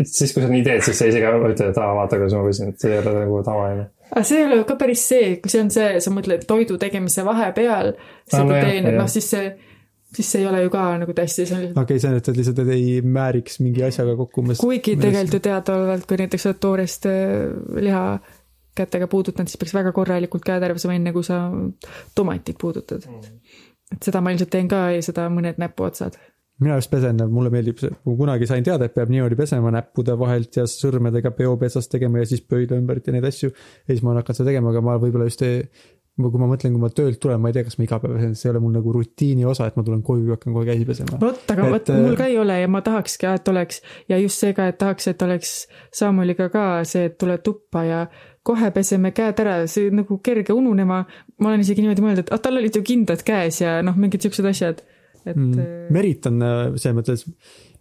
siis kui sa nii teed, siis sa ise ka ütled, et aa, vaata, kuidas ma pesin, et see ei ole nagu tavaline. aga see ei ole ka päris see, kui see on see, sa mõtled toidu tegemise vahepeal seda no jah, teen, et noh, siis see, siis see ei ole ju ka nagu on lihtsalt okei okay,, see on, et lihtsalt et ei määriks mingi asjaga kokku. kuigi tegelikult ju teadaolevalt, kui näiteks oled toorest äh, liha kätega puudutanud, siis peaks väga korralikult käed ära pesema, enne kui sa tomatit puudutad mm.. et seda ma ilmselt teen ka, seda mõned näpuotsad. mina just pesen, mulle meeldib see, kui kunagi sain teada, et peab niimoodi pesema näppude vahelt ja sõrmedega peopesast tegema ja siis pöidla ümbert ja neid asju. ja siis ma olen hakanud seda tegema, aga ma võib-olla just ei, kui ma mõtlen, kui ma töölt tulen, ma ei tea, kas ma iga päev see ei ole mul nagu rutiini osa, et ma tulen koju ja hakkan kohe käsi pesema. vot, aga Et, vot äh, mul ka ei ole ja ma tahakski, et oleks ja just see ka, et tahaks, et oleks Samueliga ka see, et tuled tuppa ja kohe peseme käed ära, see nagu kerge ununema. ma olen isegi niimoodi mõelnud, et ah, tal olid ju kindad käes ja noh, mingid siuksed asjad, et mm. mm.. Merit on äh, selles mõttes,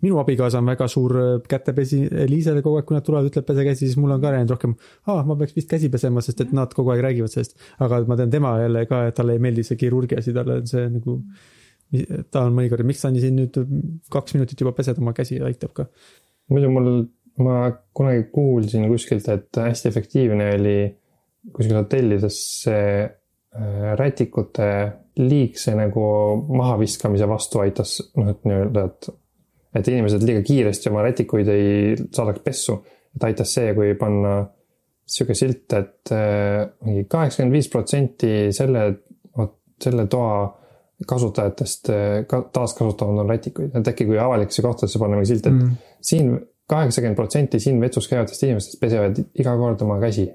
minu abikaasa on väga suur äh, kätepesi Liisele kogu aeg, kui nad tulevad, ütleb pese käsi, siis mul on ka läinud rohkem, aa, ma peaks vist käsi pesema, sest et nad kogu aeg räägivad sellest. aga ma tean tema jälle ka, et talle ei meeldi see kirurgia asi, talle on see nagu, ta on mõnikord, miks sa nii siin nüüd kaks minutit juba pesed oma käsi, aitab ka. muidu mul, ma kunagi kuulsin kuskilt, et hästi efektiivne oli kuskil hotellides see äh, rätikute liigse nagu mahaviskamise vastu aitas, noh, et nii-öelda, et et inimesed liiga kiiresti oma rätikuid ei saadaks pessu, et aitas see, kui panna sihuke silt, et äh, mingi kaheksakümmend viis protsenti selle, selle toa kasutajatest äh, ka taaskasutavad on rätikuid, et äkki kui avalikesse kohtadesse panna mingi silt, et mm. siin kaheksakümmend protsenti siin vetsus käivatest inimestest pesevad iga kord oma käsi.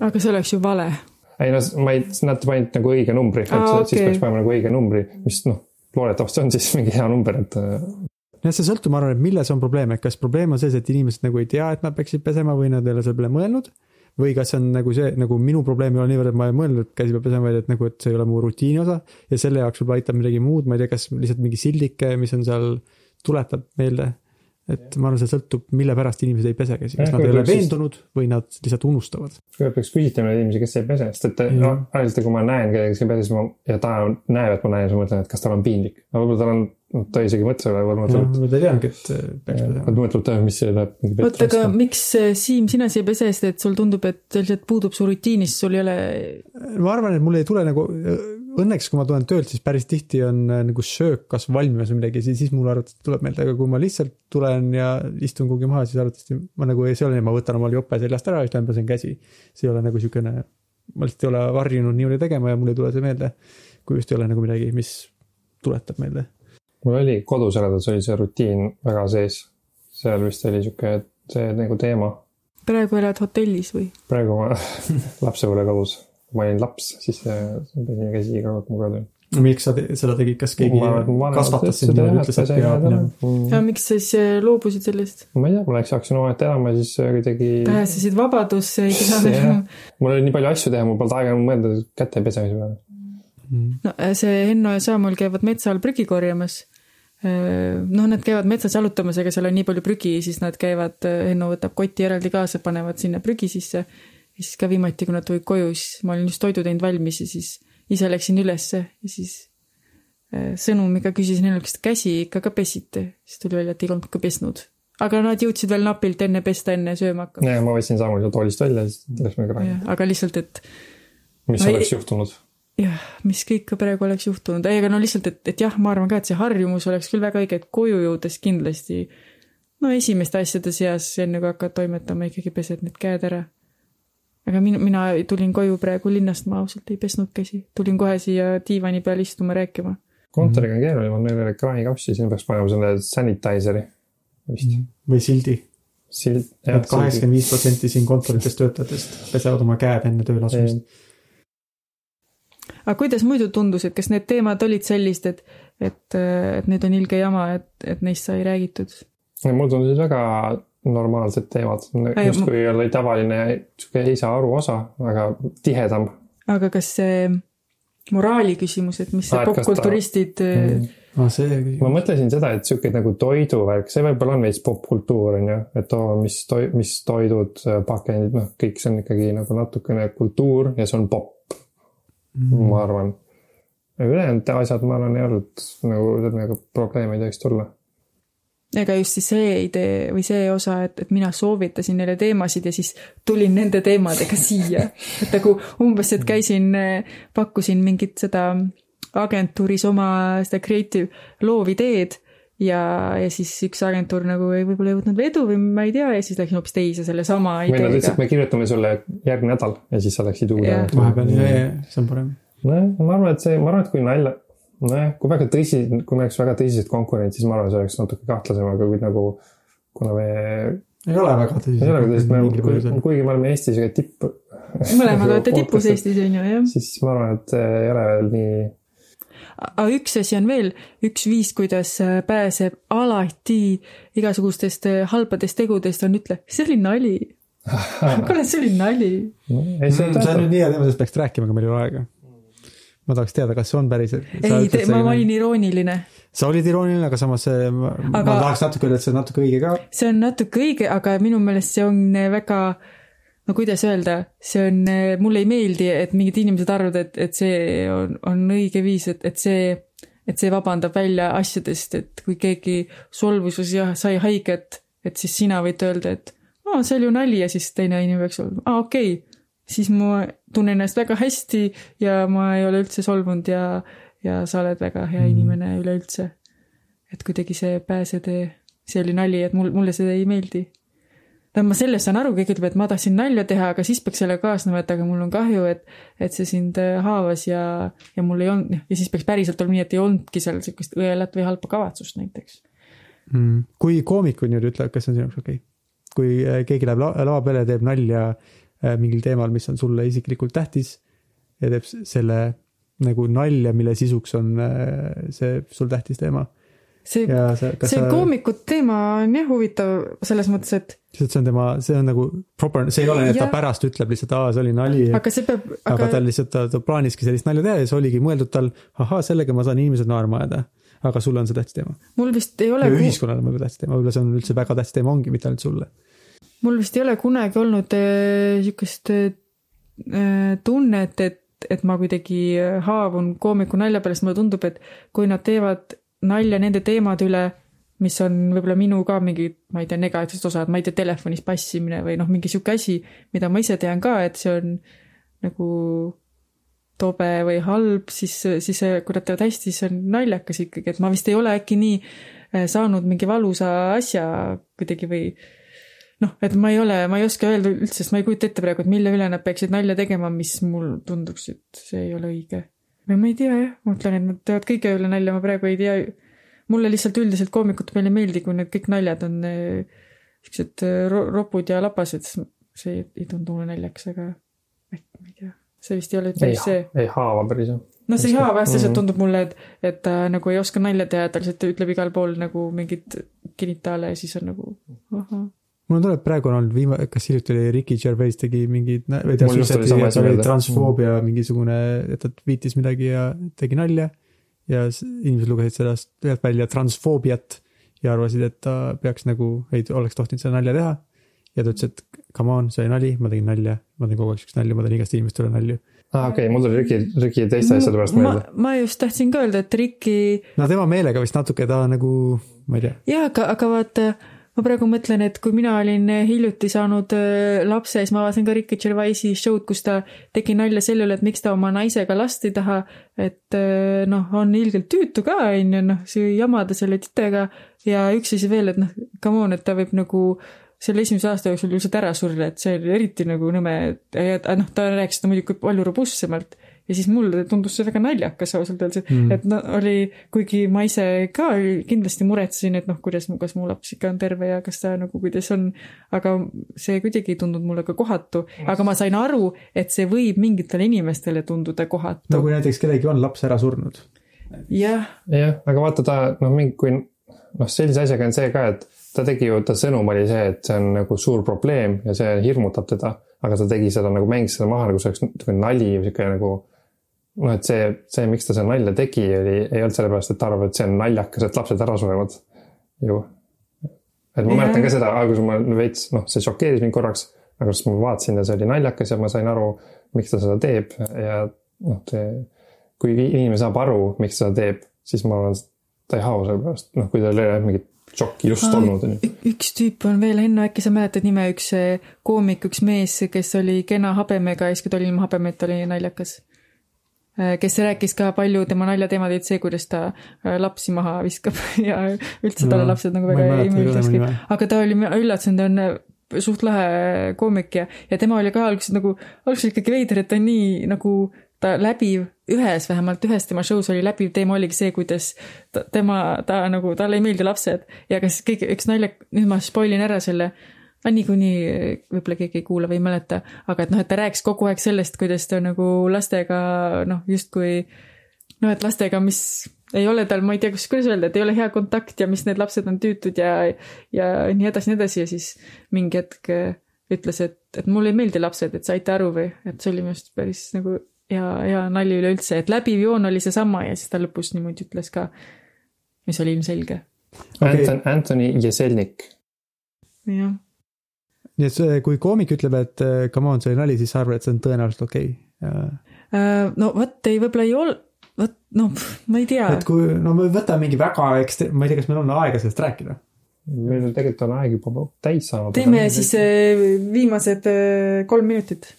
aga see oleks ju vale. Ei no ma ei, nad panid nagu õige numbri, et Aa, okay. siis peaks panema nagu õige numbri, mis noh, loodetavasti on siis mingi hea number, et äh, jah, see sõltub, ma arvan, et milles on probleem, et kas probleem on selles, et inimesed nagu ei tea, et nad peaksid pesema või nad ei ole selle peale mõelnud. või kas see on nagu see, nagu minu probleem ei ole niivõrd, et ma ei mõelnud, et käsi peab pesema, vaid et nagu, et see ei ole mu rutiini osa ja selle jaoks võib-olla aitab midagi muud, ma ei tea, kas lihtsalt mingi sildike, mis on seal, tuletab meelde. Et ma arvan, see sõltub, mille pärast inimesed ei pese käsi, kas nad ei ole veendunud või nad lihtsalt unustavad. kõigepealt peaks küsitlema neid inimesi, kes ei pese, sest et noh, aeg-ajalt kui ma näen kedagi, kes ei pese, siis ma ja ta näeb, et ma näen, siis ma mõtlen, et kas tal on piinlik. aga võib-olla tal on, ta isegi ei mõtle selle peale, võib-olla mõtleb, ma ei teadnagi, et äh, peaks pesema. ta mõtleb, et mis see läheb mingi oota, aga miks, Siim, sina siia ei pese, sest et sul tundub, et lihtsalt puudub su rutiinist, sul ei ole ma arvan, et mul ei tule nagu, õnneks kui ma tulen töölt, siis päris tihti on äh, nagu söök kas valmimas või midagi, siis, siis mul arvatavasti tuleb meelde, aga kui ma lihtsalt tulen ja istun kuhugi maha, siis arvatavasti ma nagu ei, see ole nii, ma võtan omal jope seljast ära ja siis lähen pesen käsi. see ei ole nagu siukene, ma lihtsalt ei ole harjunud niimoodi tegema ja mul ei tule see meelde. kui just ei ole nagu midagi, mis tuletab meelde. mul oli kodus elades oli see rutiin väga sees. seal vist oli sihuke, see nagu teema. praegu elad hotellis või? praegu ma lapsepõlve kodus, kui ma olin laps, siis pesin käsi iga kord mugav tööl. miks sa te, seda tegid, kas keegi kasvatas sind niimoodi, ütles, et peab minema? aga miks sa siis äh, loobusid sellest? ma ei tea, ma läks, hakkasin omaette elama, siis äh, kuidagi. pääsesid vabadusse, ei pidanud. mul oli nii palju asju teha, mul polnud aega enam mõelda käte pesemise peale. no äh, see Henno ja Saamul käivad metsa all prügi korjamas. noh, nad käivad metsas jalutamas, ega seal on nii palju prügi, siis nad käivad, Henno võtab koti eraldi kaasa, panevad sinna prügi sisse. Ja siis ka viimati, kui nad tulid koju, siis ma olin just toidu teinud valmis ja siis ise läksin ülesse ja siis äh, sõnumiga küsisin Hennult, kas te käsi ikka ka pesite, siis tuli välja, et ei olnud ka pesnud. aga nad jõudsid veel napilt enne pesta, enne sööma hakata. ja ma võtsin Samuel toolist välja, siis läksime kraami. aga lihtsalt, et mis Ai- oleks juhtunud? jah, mis kõik ka praegu oleks juhtunud, ei aga no lihtsalt, et, et jah, ma arvan ka, et see harjumus oleks küll väga õige, et koju jõudes kindlasti no esimeste asjade seas, enne kui hakkad toimetama, ikkagi pesed need käed ära. Aga mina, mina tulin koju praegu linnast, ma ausalt ei pesnud käsi, tulin kohe siia diivani peal istuma rääkima. kontoriga on keeruline, meil ei ole kraanikaussi, sinna peaks panema selle sanitizer'i vist. või sildi, sild. et kaheksakümmend viis protsenti siin kontorites töötajatest pesevad oma käed enne tööle asumist. aga kuidas muidu tundus, et kas need teemad olid sellised, et, et, et need on ilge jama, et, et neist sai räägitud? mul tundusid väga normaalsed teemad, justkui oli tavaline sihuke ei saa aru osa, aga tihedam. aga kas see moraali küsimus, et mis et kas ta- popkulturistid mm. aa, see ma mõtlesin seda, et sihuke nagu toiduvärk, see võib-olla on veits popkultuur on ju, et oo, mis toi-, mis toidud, pakendid, noh, kõik see on ikkagi nagu natukene kultuur ja see on popp, Mm. ma arvan. ülejäänud asjad, ma arvan, ei olnud nagu sellega probleeme ei tohiks tulla. Ega just siis see idee või see osa, et, et mina soovitasin neile teemasid ja siis tulin nende teemadega siia. et nagu umbes, et käisin, pakkusin mingit seda agentuuris oma seda creative loovideed ja, ja siis üks agentuur nagu ei, võib-olla ei võtnud vedu või ma ei tea ja siis läksin hoopis teise sellesama või nad ütlesid, ideega et. me kirjutame sulle järgmine nädal ja siis sa läksid uude vahepeal, see on parem. nojah, ma arvan, et see, ma arvan, et kui nalja, nojah, kui väga tõsi, kui me oleks väga tõsised konkurendid, siis ma arvan, see oleks natuke kahtlasem, aga kui nagu, kuna me ei ole väga tõsised. ei ole ka tõsised, me kuigi me oleme Eestis ühe tipp. mõlemad olete tipus. Eestis on ju, jah. siis ma arvan, et see ei ole veel nii, aga üks asi on veel, üks viis, kuidas äh, pääseb alati igasugustest äh, halbadest tegudest on ütle, see oli nali. kuule, see oli nali. ei see on tähendab, nüüd nii hea teema, sellest peaks rääkima, aga meil ei ole aega. Ma tahaks teada, kas see on päriselt. ei, ma olin irooniline. sa olid irooniline, aga samas see, ma, aga... ma tahaks natuke öelda, et see on natuke õige ka. see on natuke õige, aga minu meelest see on äh, väga, no kuidas öelda, see on, mulle ei meeldi, et mingid inimesed arvavad, et, et see on, on õige viis, et, et see, et see vabandab välja asjadest, et kui keegi solvus jah, sai haiget, et siis sina võid öelda, et aa, see oli ju nali ja siis teine inimene peaks olema, aa okei okay., siis ma tunnen ennast väga hästi ja ma ei ole üldse solvunud ja, ja sa oled väga hea inimene üleüldse. et kuidagi see pääsetee, see oli nali, et mul, mulle see ei meeldi tähendab, ma sellest saan aru, keegi ütleb, et ma tahtsin nalja teha, aga siis peaks sellega kaasnema, et aga mul on kahju, et, et see sind äh, haavas ja, ja mul ei olnud, ja siis peaks päriselt olema nii, et ei olnudki seal sihukest õelat või halba kavatsust näiteks. mm.. kui koomikud nüüd ütlevad, kas see on sinu jaoks okei okay?? kui äh, keegi läheb la- lava peale ja teeb nalja mingil teemal, mis on sulle isiklikult tähtis ja teeb selle nagu nalja, mille sisuks on äh, see sul tähtis teema see, ja kas see sa, koomiku teema on jah huvitav selles mõttes, et see on tema, see on nagu proper, see ei ole et ta Jah. pärast ütleb lihtsalt, aa, see oli nali. aga see peab, aga aga tal lihtsalt, ta, ta plaaniski sellist nalja teha ja see oligi mõeldud tal, ahhaa, sellega ma saan inimesed naerma ajada. aga sulle on see tähtis teema. mul vist ei ole. ühiskonnale on võib-olla tähtis teema, võib-olla see on üldse väga tähtis teema ongi, mitte ainult sulle. Mul vist ei ole kunagi olnud niisugust äh, äh, tunnet, et, et ma kuidagi haavun koomiku nalja pärast, mulle tundub, et kui nad teevad nalja nende teemade üle, mis on võib-olla minu ka mingi, ma ei tea, negatiivsed osad, ma ei tea, telefonis passimine või noh, mingi sihuke asi, mida ma ise tean ka, et see on nagu tobe või halb, siis, siis kui nad teevad hästi, siis on naljakas ikkagi, et ma vist ei ole äkki nii saanud mingi valusa asja kuidagi või noh, et ma ei ole, ma ei oska öelda üldse, sest ma ei kujuta ette praegu, et mille üle nad peaksid nalja tegema, mis mul tunduks, et see ei ole õige. või ma ei tea jah, ma mõtlen, et nad teevad kõige üle nalja, ma praegu ei tea mulle lihtsalt üldiselt koomikute peale ei meeldi, kui need kõik naljad on eh, siuksed eh, ro ropud ja lapased, see ei, ei tundu mulle naljakas, aga äkki, ma ei tea, see vist ei ole päris see. ei haava päris jah. no see ei haava jah, lihtsalt mhm. tundub mulle, et, et ta nagu ei oska nalja teha, ta lihtsalt ütleb igal pool nagu mingit genitaale ja siis on nagu ahah mul tuleb, praegu on olnud viima-, kas hiljuti oli Ricky Gervais tegi mingid, või ta oli transfoobia mingisugune, et ta tweetis midagi ja tegi nalja ja inimesed lugesid sellest välja transfoobiat ja arvasid, et ta peaks nagu, ei oleks tohtinud seda nalja teha. ja ta ütles, et come on, see oli nali, ma tegin nalja, ma teen kogu aeg siukest nalja, ma teen igast inimestele nalju. aa ah, okei okay,, mul tuli Riki, Riki teiste asjade pärast meelde. ma just tahtsin ka öelda, et Riki. no tema meelega vist natuke ta nagu, ma ei tea. jaa, aga, aga vaata ma praegu mõtlen, et kui mina olin hiljuti saanud äh, lapse, siis ma vaatasin ka Ricky Gervaisi show'd, kus ta tegi nalja selle üle, et miks ta oma naisega last ei taha. et äh, noh, on ilgelt tüütu ka, on ju, noh, jamada selle titega ja üks asi veel, et noh, come on, et ta võib nagu selle esimese aasta jooksul lihtsalt ära surra, et see oli eriti nagu nõme, et noh, ta rääkis seda muidugi palju robustsemalt ja siis mulle tundus see väga naljakas ausalt öeldes mm., et no oli, kuigi ma ise ka kindlasti muretsesin, et noh, kuidas, kas mu laps ikka on terve ja kas ta nagu, kuidas on, aga see kuidagi ei tundunud mulle ka kohatu, aga ma sain aru, et see võib mingitele inimestele tunduda kohatu. no kui näiteks kellelgi on laps ära surnud. jah. jah, aga vaata ta noh, mingi, kui noh, sellise asjaga on see ka, et ta tegi ju, ta sõnum oli see, et see on nagu suur probleem ja see hirmutab teda, aga ta tegi seda nagu, mängis seda maha nagu see oleks nali või sihuke nagu noh, et see, see, miks ta seda nalja tegi, oli, ei olnud sellepärast, et ta arvab, et see on naljakas, et lapsed ära surevad ju. et ma yeah. mäletan ka seda, alguses ma veits, noh, see šokeeris mind korraks, aga siis ma vaatasin ja see oli naljakas ja ma sain aru, miks ta seda teeb ja noh, see, kui inimene saab aru, miks ta seda teeb, siis ma arvan, ta ei hao selle pärast, noh, kui tal ei ole mingit šokki just Aa, olnud, on ju. üks tüüp on veel, Henno, äkki sa mäletad nime, üks koomik, üks mees, kes oli kena habemega ja siis, kui ta oli ilma habemeta, oli naljakas kes rääkis ka palju tema naljateemad olid see, kuidas ta äh, lapsi maha viskab ja üldse talle no, lapsed nagu väga ei meeldiski. aga ta oli, üllatasin, ta on äh, suht lahe koomik ja, ja tema oli ka alguses nagu, alguses ikkagi veider, et ta on nii nagu ta läbiv, ühes vähemalt, ühes tema show's oli läbiv teema oligi see, kuidas ta, tema, ta nagu, talle ei meeldi lapsed ja kas keegi, üks nalja, nüüd ma spoil in ära selle aga niikuinii võib-olla keegi ei kuula või ei mäleta, aga et noh, et ta rääkis kogu aeg sellest, kuidas ta nagu lastega noh, justkui noh, et lastega, mis ei ole tal, ma ei tea, kus, kuidas öelda, et ei ole hea kontakt ja mis need lapsed on tüütud ja, ja nii edasi, nii edasi. Ja siis mingi hetk ütles, et, et mulle ei meeldi lapsed, et saite aru või, et see oli minu arust päris nagu hea, hea nali üleüldse, et läbiv joon oli seesama ja siis ta lõpus niimoodi ütles ka, mis oli ilmselge. Okay.. Anton, Antoni Jeselnik. jah nii et see, kui koomik ütleb, et äh, come on, see oli nali, siis sa arvad, et see on tõenäoliselt okei okay. Uh,? no vot, ei, võib-olla ei ol-, vot noh, ma ei tea. et kui, no me võtame mingi väga ekstre-, ma ei tea, kas meil on aega sellest rääkida. meil tegelikult on aeg juba täis saanud. teeme siis äh, viimased kolm minutit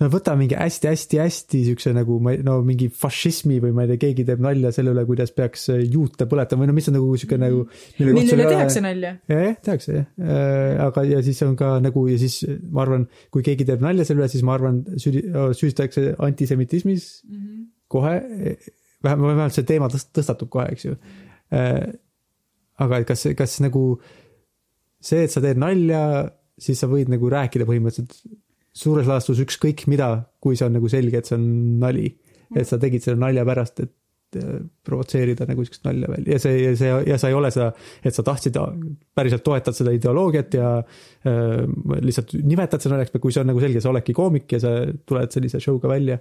no võta mingi hästi-hästi-hästi siukse nagu ma ei, no mingi fašismi või ma ei tea, keegi teeb nalja selle üle, kuidas peaks äh, juute põletama või no mis on nagu siuke nagu. mille üle tehakse nalja. jah, tehakse jah äh,, aga, ja siis on ka nagu ja siis ma arvan, kui keegi teeb nalja selle üle, siis ma arvan, süüdi-, süüdistatakse antisemitismis mm -hmm. kohe. vähemalt, vähemalt see teema tõst-, tõstatub kohe, eks ju äh,. aga et kas, kas nagu see, et sa teed nalja, siis sa võid nagu rääkida põhimõtteliselt suures laastus ükskõik mida, kui see on nagu selge, et see on nali. et sa tegid selle nalja pärast, et äh, provotseerida nagu sihukest nalja välja ja see, ja see ja sa ei ole seda, et sa tahtsid, päriselt toetad seda ideoloogiat ja äh, lihtsalt nimetad seda naljaks, kui see on nagu selge, sa oledki koomik ja sa tuled sellise show'ga välja.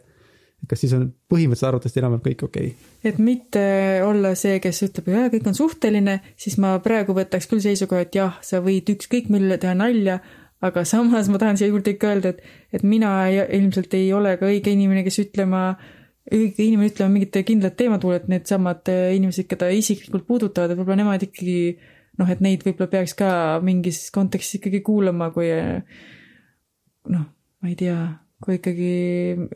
kas siis on põhimõtteliselt arvatavasti enam-vähem kõik okei okay.? et mitte olla see, kes ütleb, et kõik on suhteline, siis ma praegu võtaks küll seisukoha, et jah, sa võid ükskõik millele teha nalja, aga samas ma tahan siia juurde ikka öelda, et, et mina ei, ilmselt ei ole ka õige inimene, kes ütlema, õige inimene ütlema mingite kindlat teemat puhul, et needsamad inimesed, keda isiklikult puudutavad, et võib-olla nemad ikkagi noh, et neid võib-olla peaks ka mingis kontekstis ikkagi kuulama, kui noh, ma ei tea kui ikkagi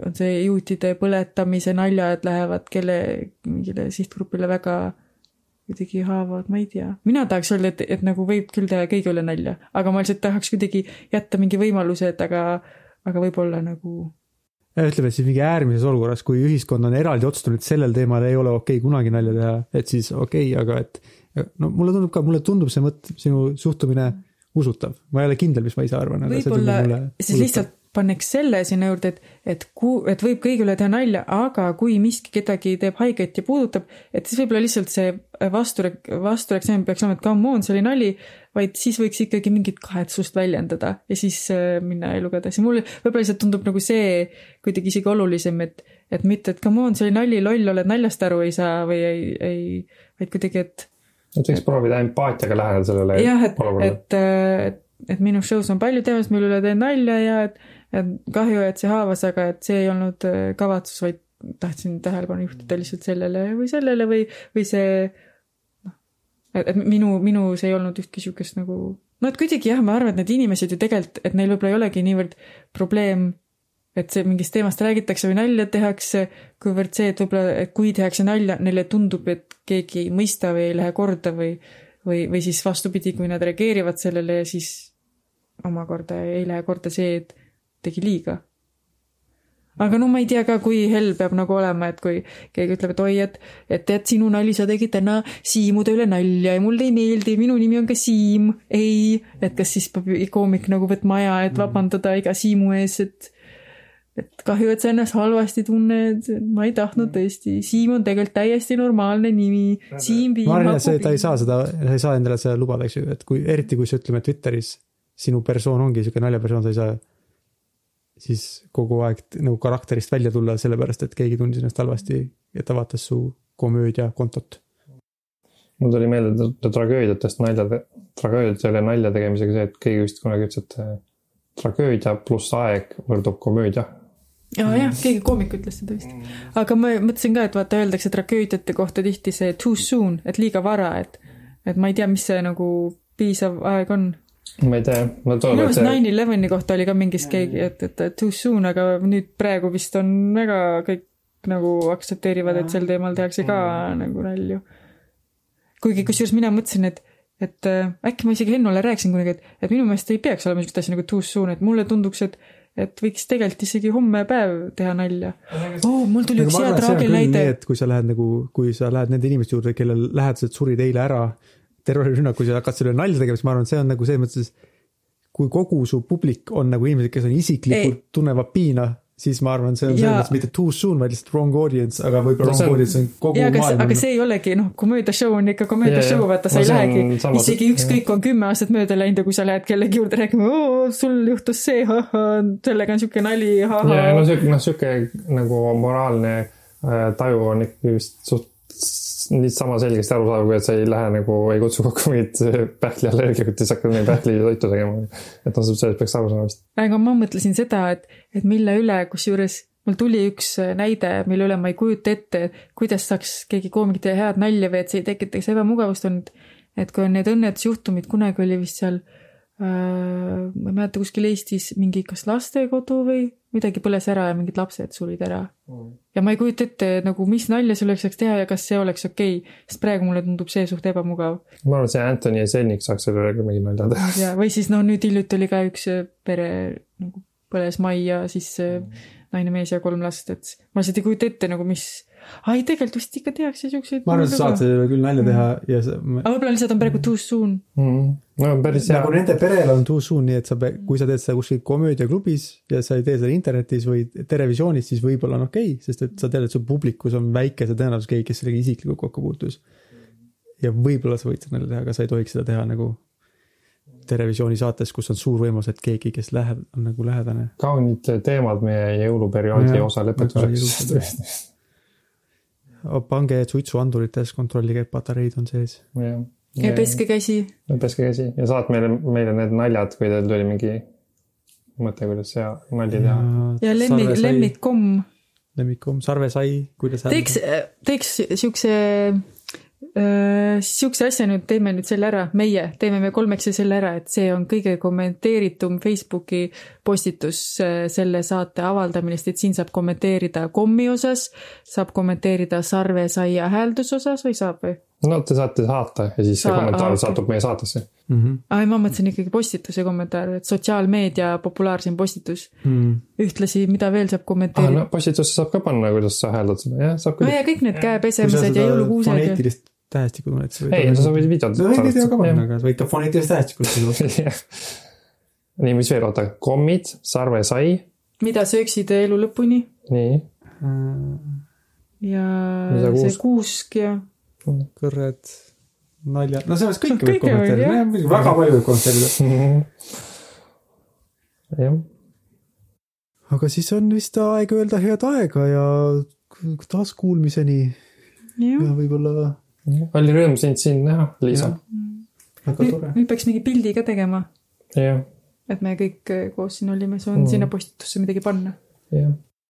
on see juutide põletamise naljad lähevad kelle, mingile sihtgrupile väga kuidagi haavavad, ma ei tea. mina tahaks öelda, et, et nagu võib küll teha kõige üle nalja, aga ma lihtsalt tahaks kuidagi jätta mingi võimaluse, et aga, aga võib-olla nagu ütleme siis mingi äärmises olukorras, kui ühiskond on eraldi otsustanud, et sellel teemal ei ole okei okay kunagi nalja teha, et siis okei okay,, aga et no mulle tundub ka, mulle tundub see mõte, sinu suhtumine usutav, ma ei ole kindel, mis ma ise arvan. võib-olla siis lihtsalt panneks selle sinna juurde, et, et ku-, et võib kõigi üle teha nalja, aga kui miski kedagi teeb haiget ja puudutab, et siis võib-olla lihtsalt see vasture-, vastureaktsioon peaks olema, et come on, see oli nali, vaid siis võiks ikkagi mingit kahetsust väljendada ja siis äh, minna eluga edasi. mulle võib-olla lihtsalt tundub nagu see kuidagi isegi olulisem, et, et mitte, et come on, see oli nali, loll, oled naljast aru ei saa või ei, ei, vaid kuidagi, et et võiks proovida empaatiaga läheneda sellele jah, et, et, et, et minu show's on palju teemasid, mille üle teen nalja ja et kahju, et see haavas, aga et see ei olnud äh, kavatsus, vaid tahtsin tähelepanu juhtida lihtsalt sellele või sellele või, või see noh, et, minu, minu see ei olnud ühtki sihukest nagu, no et kuidagi jah, ma arvan, et need inimesed ju tegelikult, et neil võib-olla ei olegi niivõrd probleem, et see mingist teemast räägitakse või nalja tehakse, kuivõrd see, et võib-olla, et kui tehakse nalja, neile tundub, et keegi ei mõista või ei lähe korda või, või, või siis vastupidi, kui nad reageerivad sellele ja siis omakorda ei lähe korda see, et tegi liiga. aga no ma ei tea ka, kui hell peab nagu olema, et kui keegi ütleb, et oi, et, et tead, sinu nali, sa tegid täna Siimude üle nalja ja mulle ei meeldi, minu nimi on ka Siim. ei, et kas siis peab koomik nagu võtma aja, et vabandada iga Siimu ees, et et kahju, et sa ennast halvasti tunned, ma ei tahtnud tõesti, Siim on tegelikult täiesti normaalne nimi, Siim Viim. ma arvan, et see, ta ei saa seda, ta ei saa endale seda lubada, eks ju, et kui, eriti kui sa ütleme Twitteris, sinu persoon ongi sihuke naljapersoon, sa ei saa siis kogu aeg nagu karakterist välja tulla, sellepärast et keegi tundis ennast halvasti ja ta vaatas su komöödiakontot. mul tuli meelde tragöödiatest naljade, tragöödiatele nalja tegemisega see, et keegi vist kunagi ütles, et äh, tragöödia pluss aeg võrdub komöödia. ja, jah, keegi koomik ütles seda vist. aga ma mõtlesin ka, et vaata, öeldakse tragöödiate kohta tihti see too soon, et liiga vara, et, et ma ei tea, mis see nagu piisav aeg on ma ei tea, ma toon. minu arust nine eleveni kohta oli ka mingis keegi, et, et too soon, aga nüüd praegu vist on väga kõik nagu aktsepteerivad, et sel teemal tehakse ka mm. nagu nalju. kuigi kusjuures mina mõtlesin, et, et äh, äkki ma isegi Hennule rääkisin kunagi, et, et minu meelest ei peaks olema niisugust asja nagu too soon, et mulle tunduks, et et võiks tegelikult isegi homme päev teha nalja. oh, mul tuli üks hea traagil näide. kui sa lähed nagu, kui sa lähed nende inimeste juurde, kellel lähedased surid eile ära terrorirünnaku, sa hakkad selle nalja tegema, siis ma arvan, et see on nagu selles mõttes, kui kogu su publik on nagu inimesed, kes on isiklikult, tunnevad piina, siis ma arvan, see on selles mõttes mitte too soon, vaid lihtsalt wrong audience, aga võib-olla wrong on... audience on kogu ja, maailm. aga see ei olegi, noh, komöödiashow on ikka komöödiashow, vaata, sa ei lähegi, isegi ükskõik, on kümme aastat mööda läinud ja kui sa lähed kellegi juurde rääkima, sul juhtus see, sellega on sihuke nali, ahah. ja no sihuke, noh, sihuke nagu moraalne äh, taju on ikkagi vist suht niisama selgesti arusaadav, kui et sa ei lähe nagu, ei kutsu kokku mingit pähkliallergikut ja siis hakkad mingi pähklitoitu tegema. et noh, sellest peaks aru saama vist. aga ma mõtlesin seda, et, et mille üle, kusjuures mul tuli üks näide, mille üle ma ei kujuta ette, kuidas saaks keegi koomik teha head nalja või et see ei tekitaks ebamugavustunnet. et kui on need õnnetusjuhtumid, kunagi oli vist seal äh, ma ei mäleta, kuskil Eestis mingi kas lastekodu või midagi põles ära ja mingid lapsed surid ära mm. ja ma ei kujuta ette nagu, mis nalja selleks saaks teha ja kas see oleks okei okay., sest praegu mulle tundub see suht ebamugav. ma arvan, see Anthony Jeselnik saaks selle üle ka mingi nalja teha. või siis no nüüd hiljuti oli ka üks äh, pere nagu põles majja, siis mm. naine, mees ja kolm last, et ma lihtsalt ei kujuta ette nagu, mis ai, tegelikult vist ikka tehakse siukseid. ma arvan, et sa saad selle küll nalja teha mm. ja sa. aga võib-olla lihtsalt on praegu too soon mm.. no päris hea. nagu nende perel on too soon, nii et sa, kui sa teed seda kuskil komöödiaklubis ja sa ei tee seda internetis või televisioonis, siis võib-olla on okei okay,, sest et sa tead, et su publikus on väike see tõenäosus keegi, kes sellega isiklikult kokku puutus. ja võib-olla sa võid seda nalja teha, aga sa ei tohiks seda teha nagu Terevisiooni saates, kus on suur võimalus, et keegi, kes läheb, on nagu lähedane. kaunid teemad meie jõuluperioodi osa lõpetuseks. pange suitsuandurites, kontrollige, et patareid on sees. jah. ja peske käsi. peske käsi ja saat meile, meile need naljad, kui teil tuli mingi mõte, kuidas see nalja teha. ja lemmik, lemmikkomm. lemmikkomm, sarvesai, kuidas teeks, teeks siukse, siukse asja nüüd, teeme nüüd selle ära, meie teeme me kolmekesi selle ära, et see on kõige kommenteeritum Facebooki postitus äh, selle saate avaldamine, sest et siin saab kommenteerida kommi osas, saab kommenteerida sarvesaia häälduse osas või saab või? No te saate saata ja siis see Aa, kommentaar aa, satub meie saatesse. mm. -hmm. aa, ma mõtlesin ikkagi postituse kommentaar, et sotsiaalmeedia populaarsim postitus. Mm. ühtlasi, mida veel saab aa, kommenteerida no postitusse saab ka panna, kuidas sa hääldad seda, jah, saab no küll. ja kõik need käepesemised ja jõulukuused ja foneetilist tähestikku tunned. ei, sa võid videot sa võid video ka panna, aga võid ka foneetilist tähestikku. Jah. nii, mis veel, oota, kommid, sarvesai, mida sööksid elu lõpuni nii, ja Mida see kuusk ja kõrred, naljad, no sellest kõike võib kommenteerida väga palju võib kommenteerida. jah, aga siis on vist aeg öelda head aega ja taaskuulmiseni jah ja võib-olla oli rõõm sind siin näha, Liisa. väga nüüd, tore. nüüd peaks mingi pildi ka tegema, jah, et me kõik äh, koos siin olime, see on Mm. mm. sinna postitusse midagi panna. jah,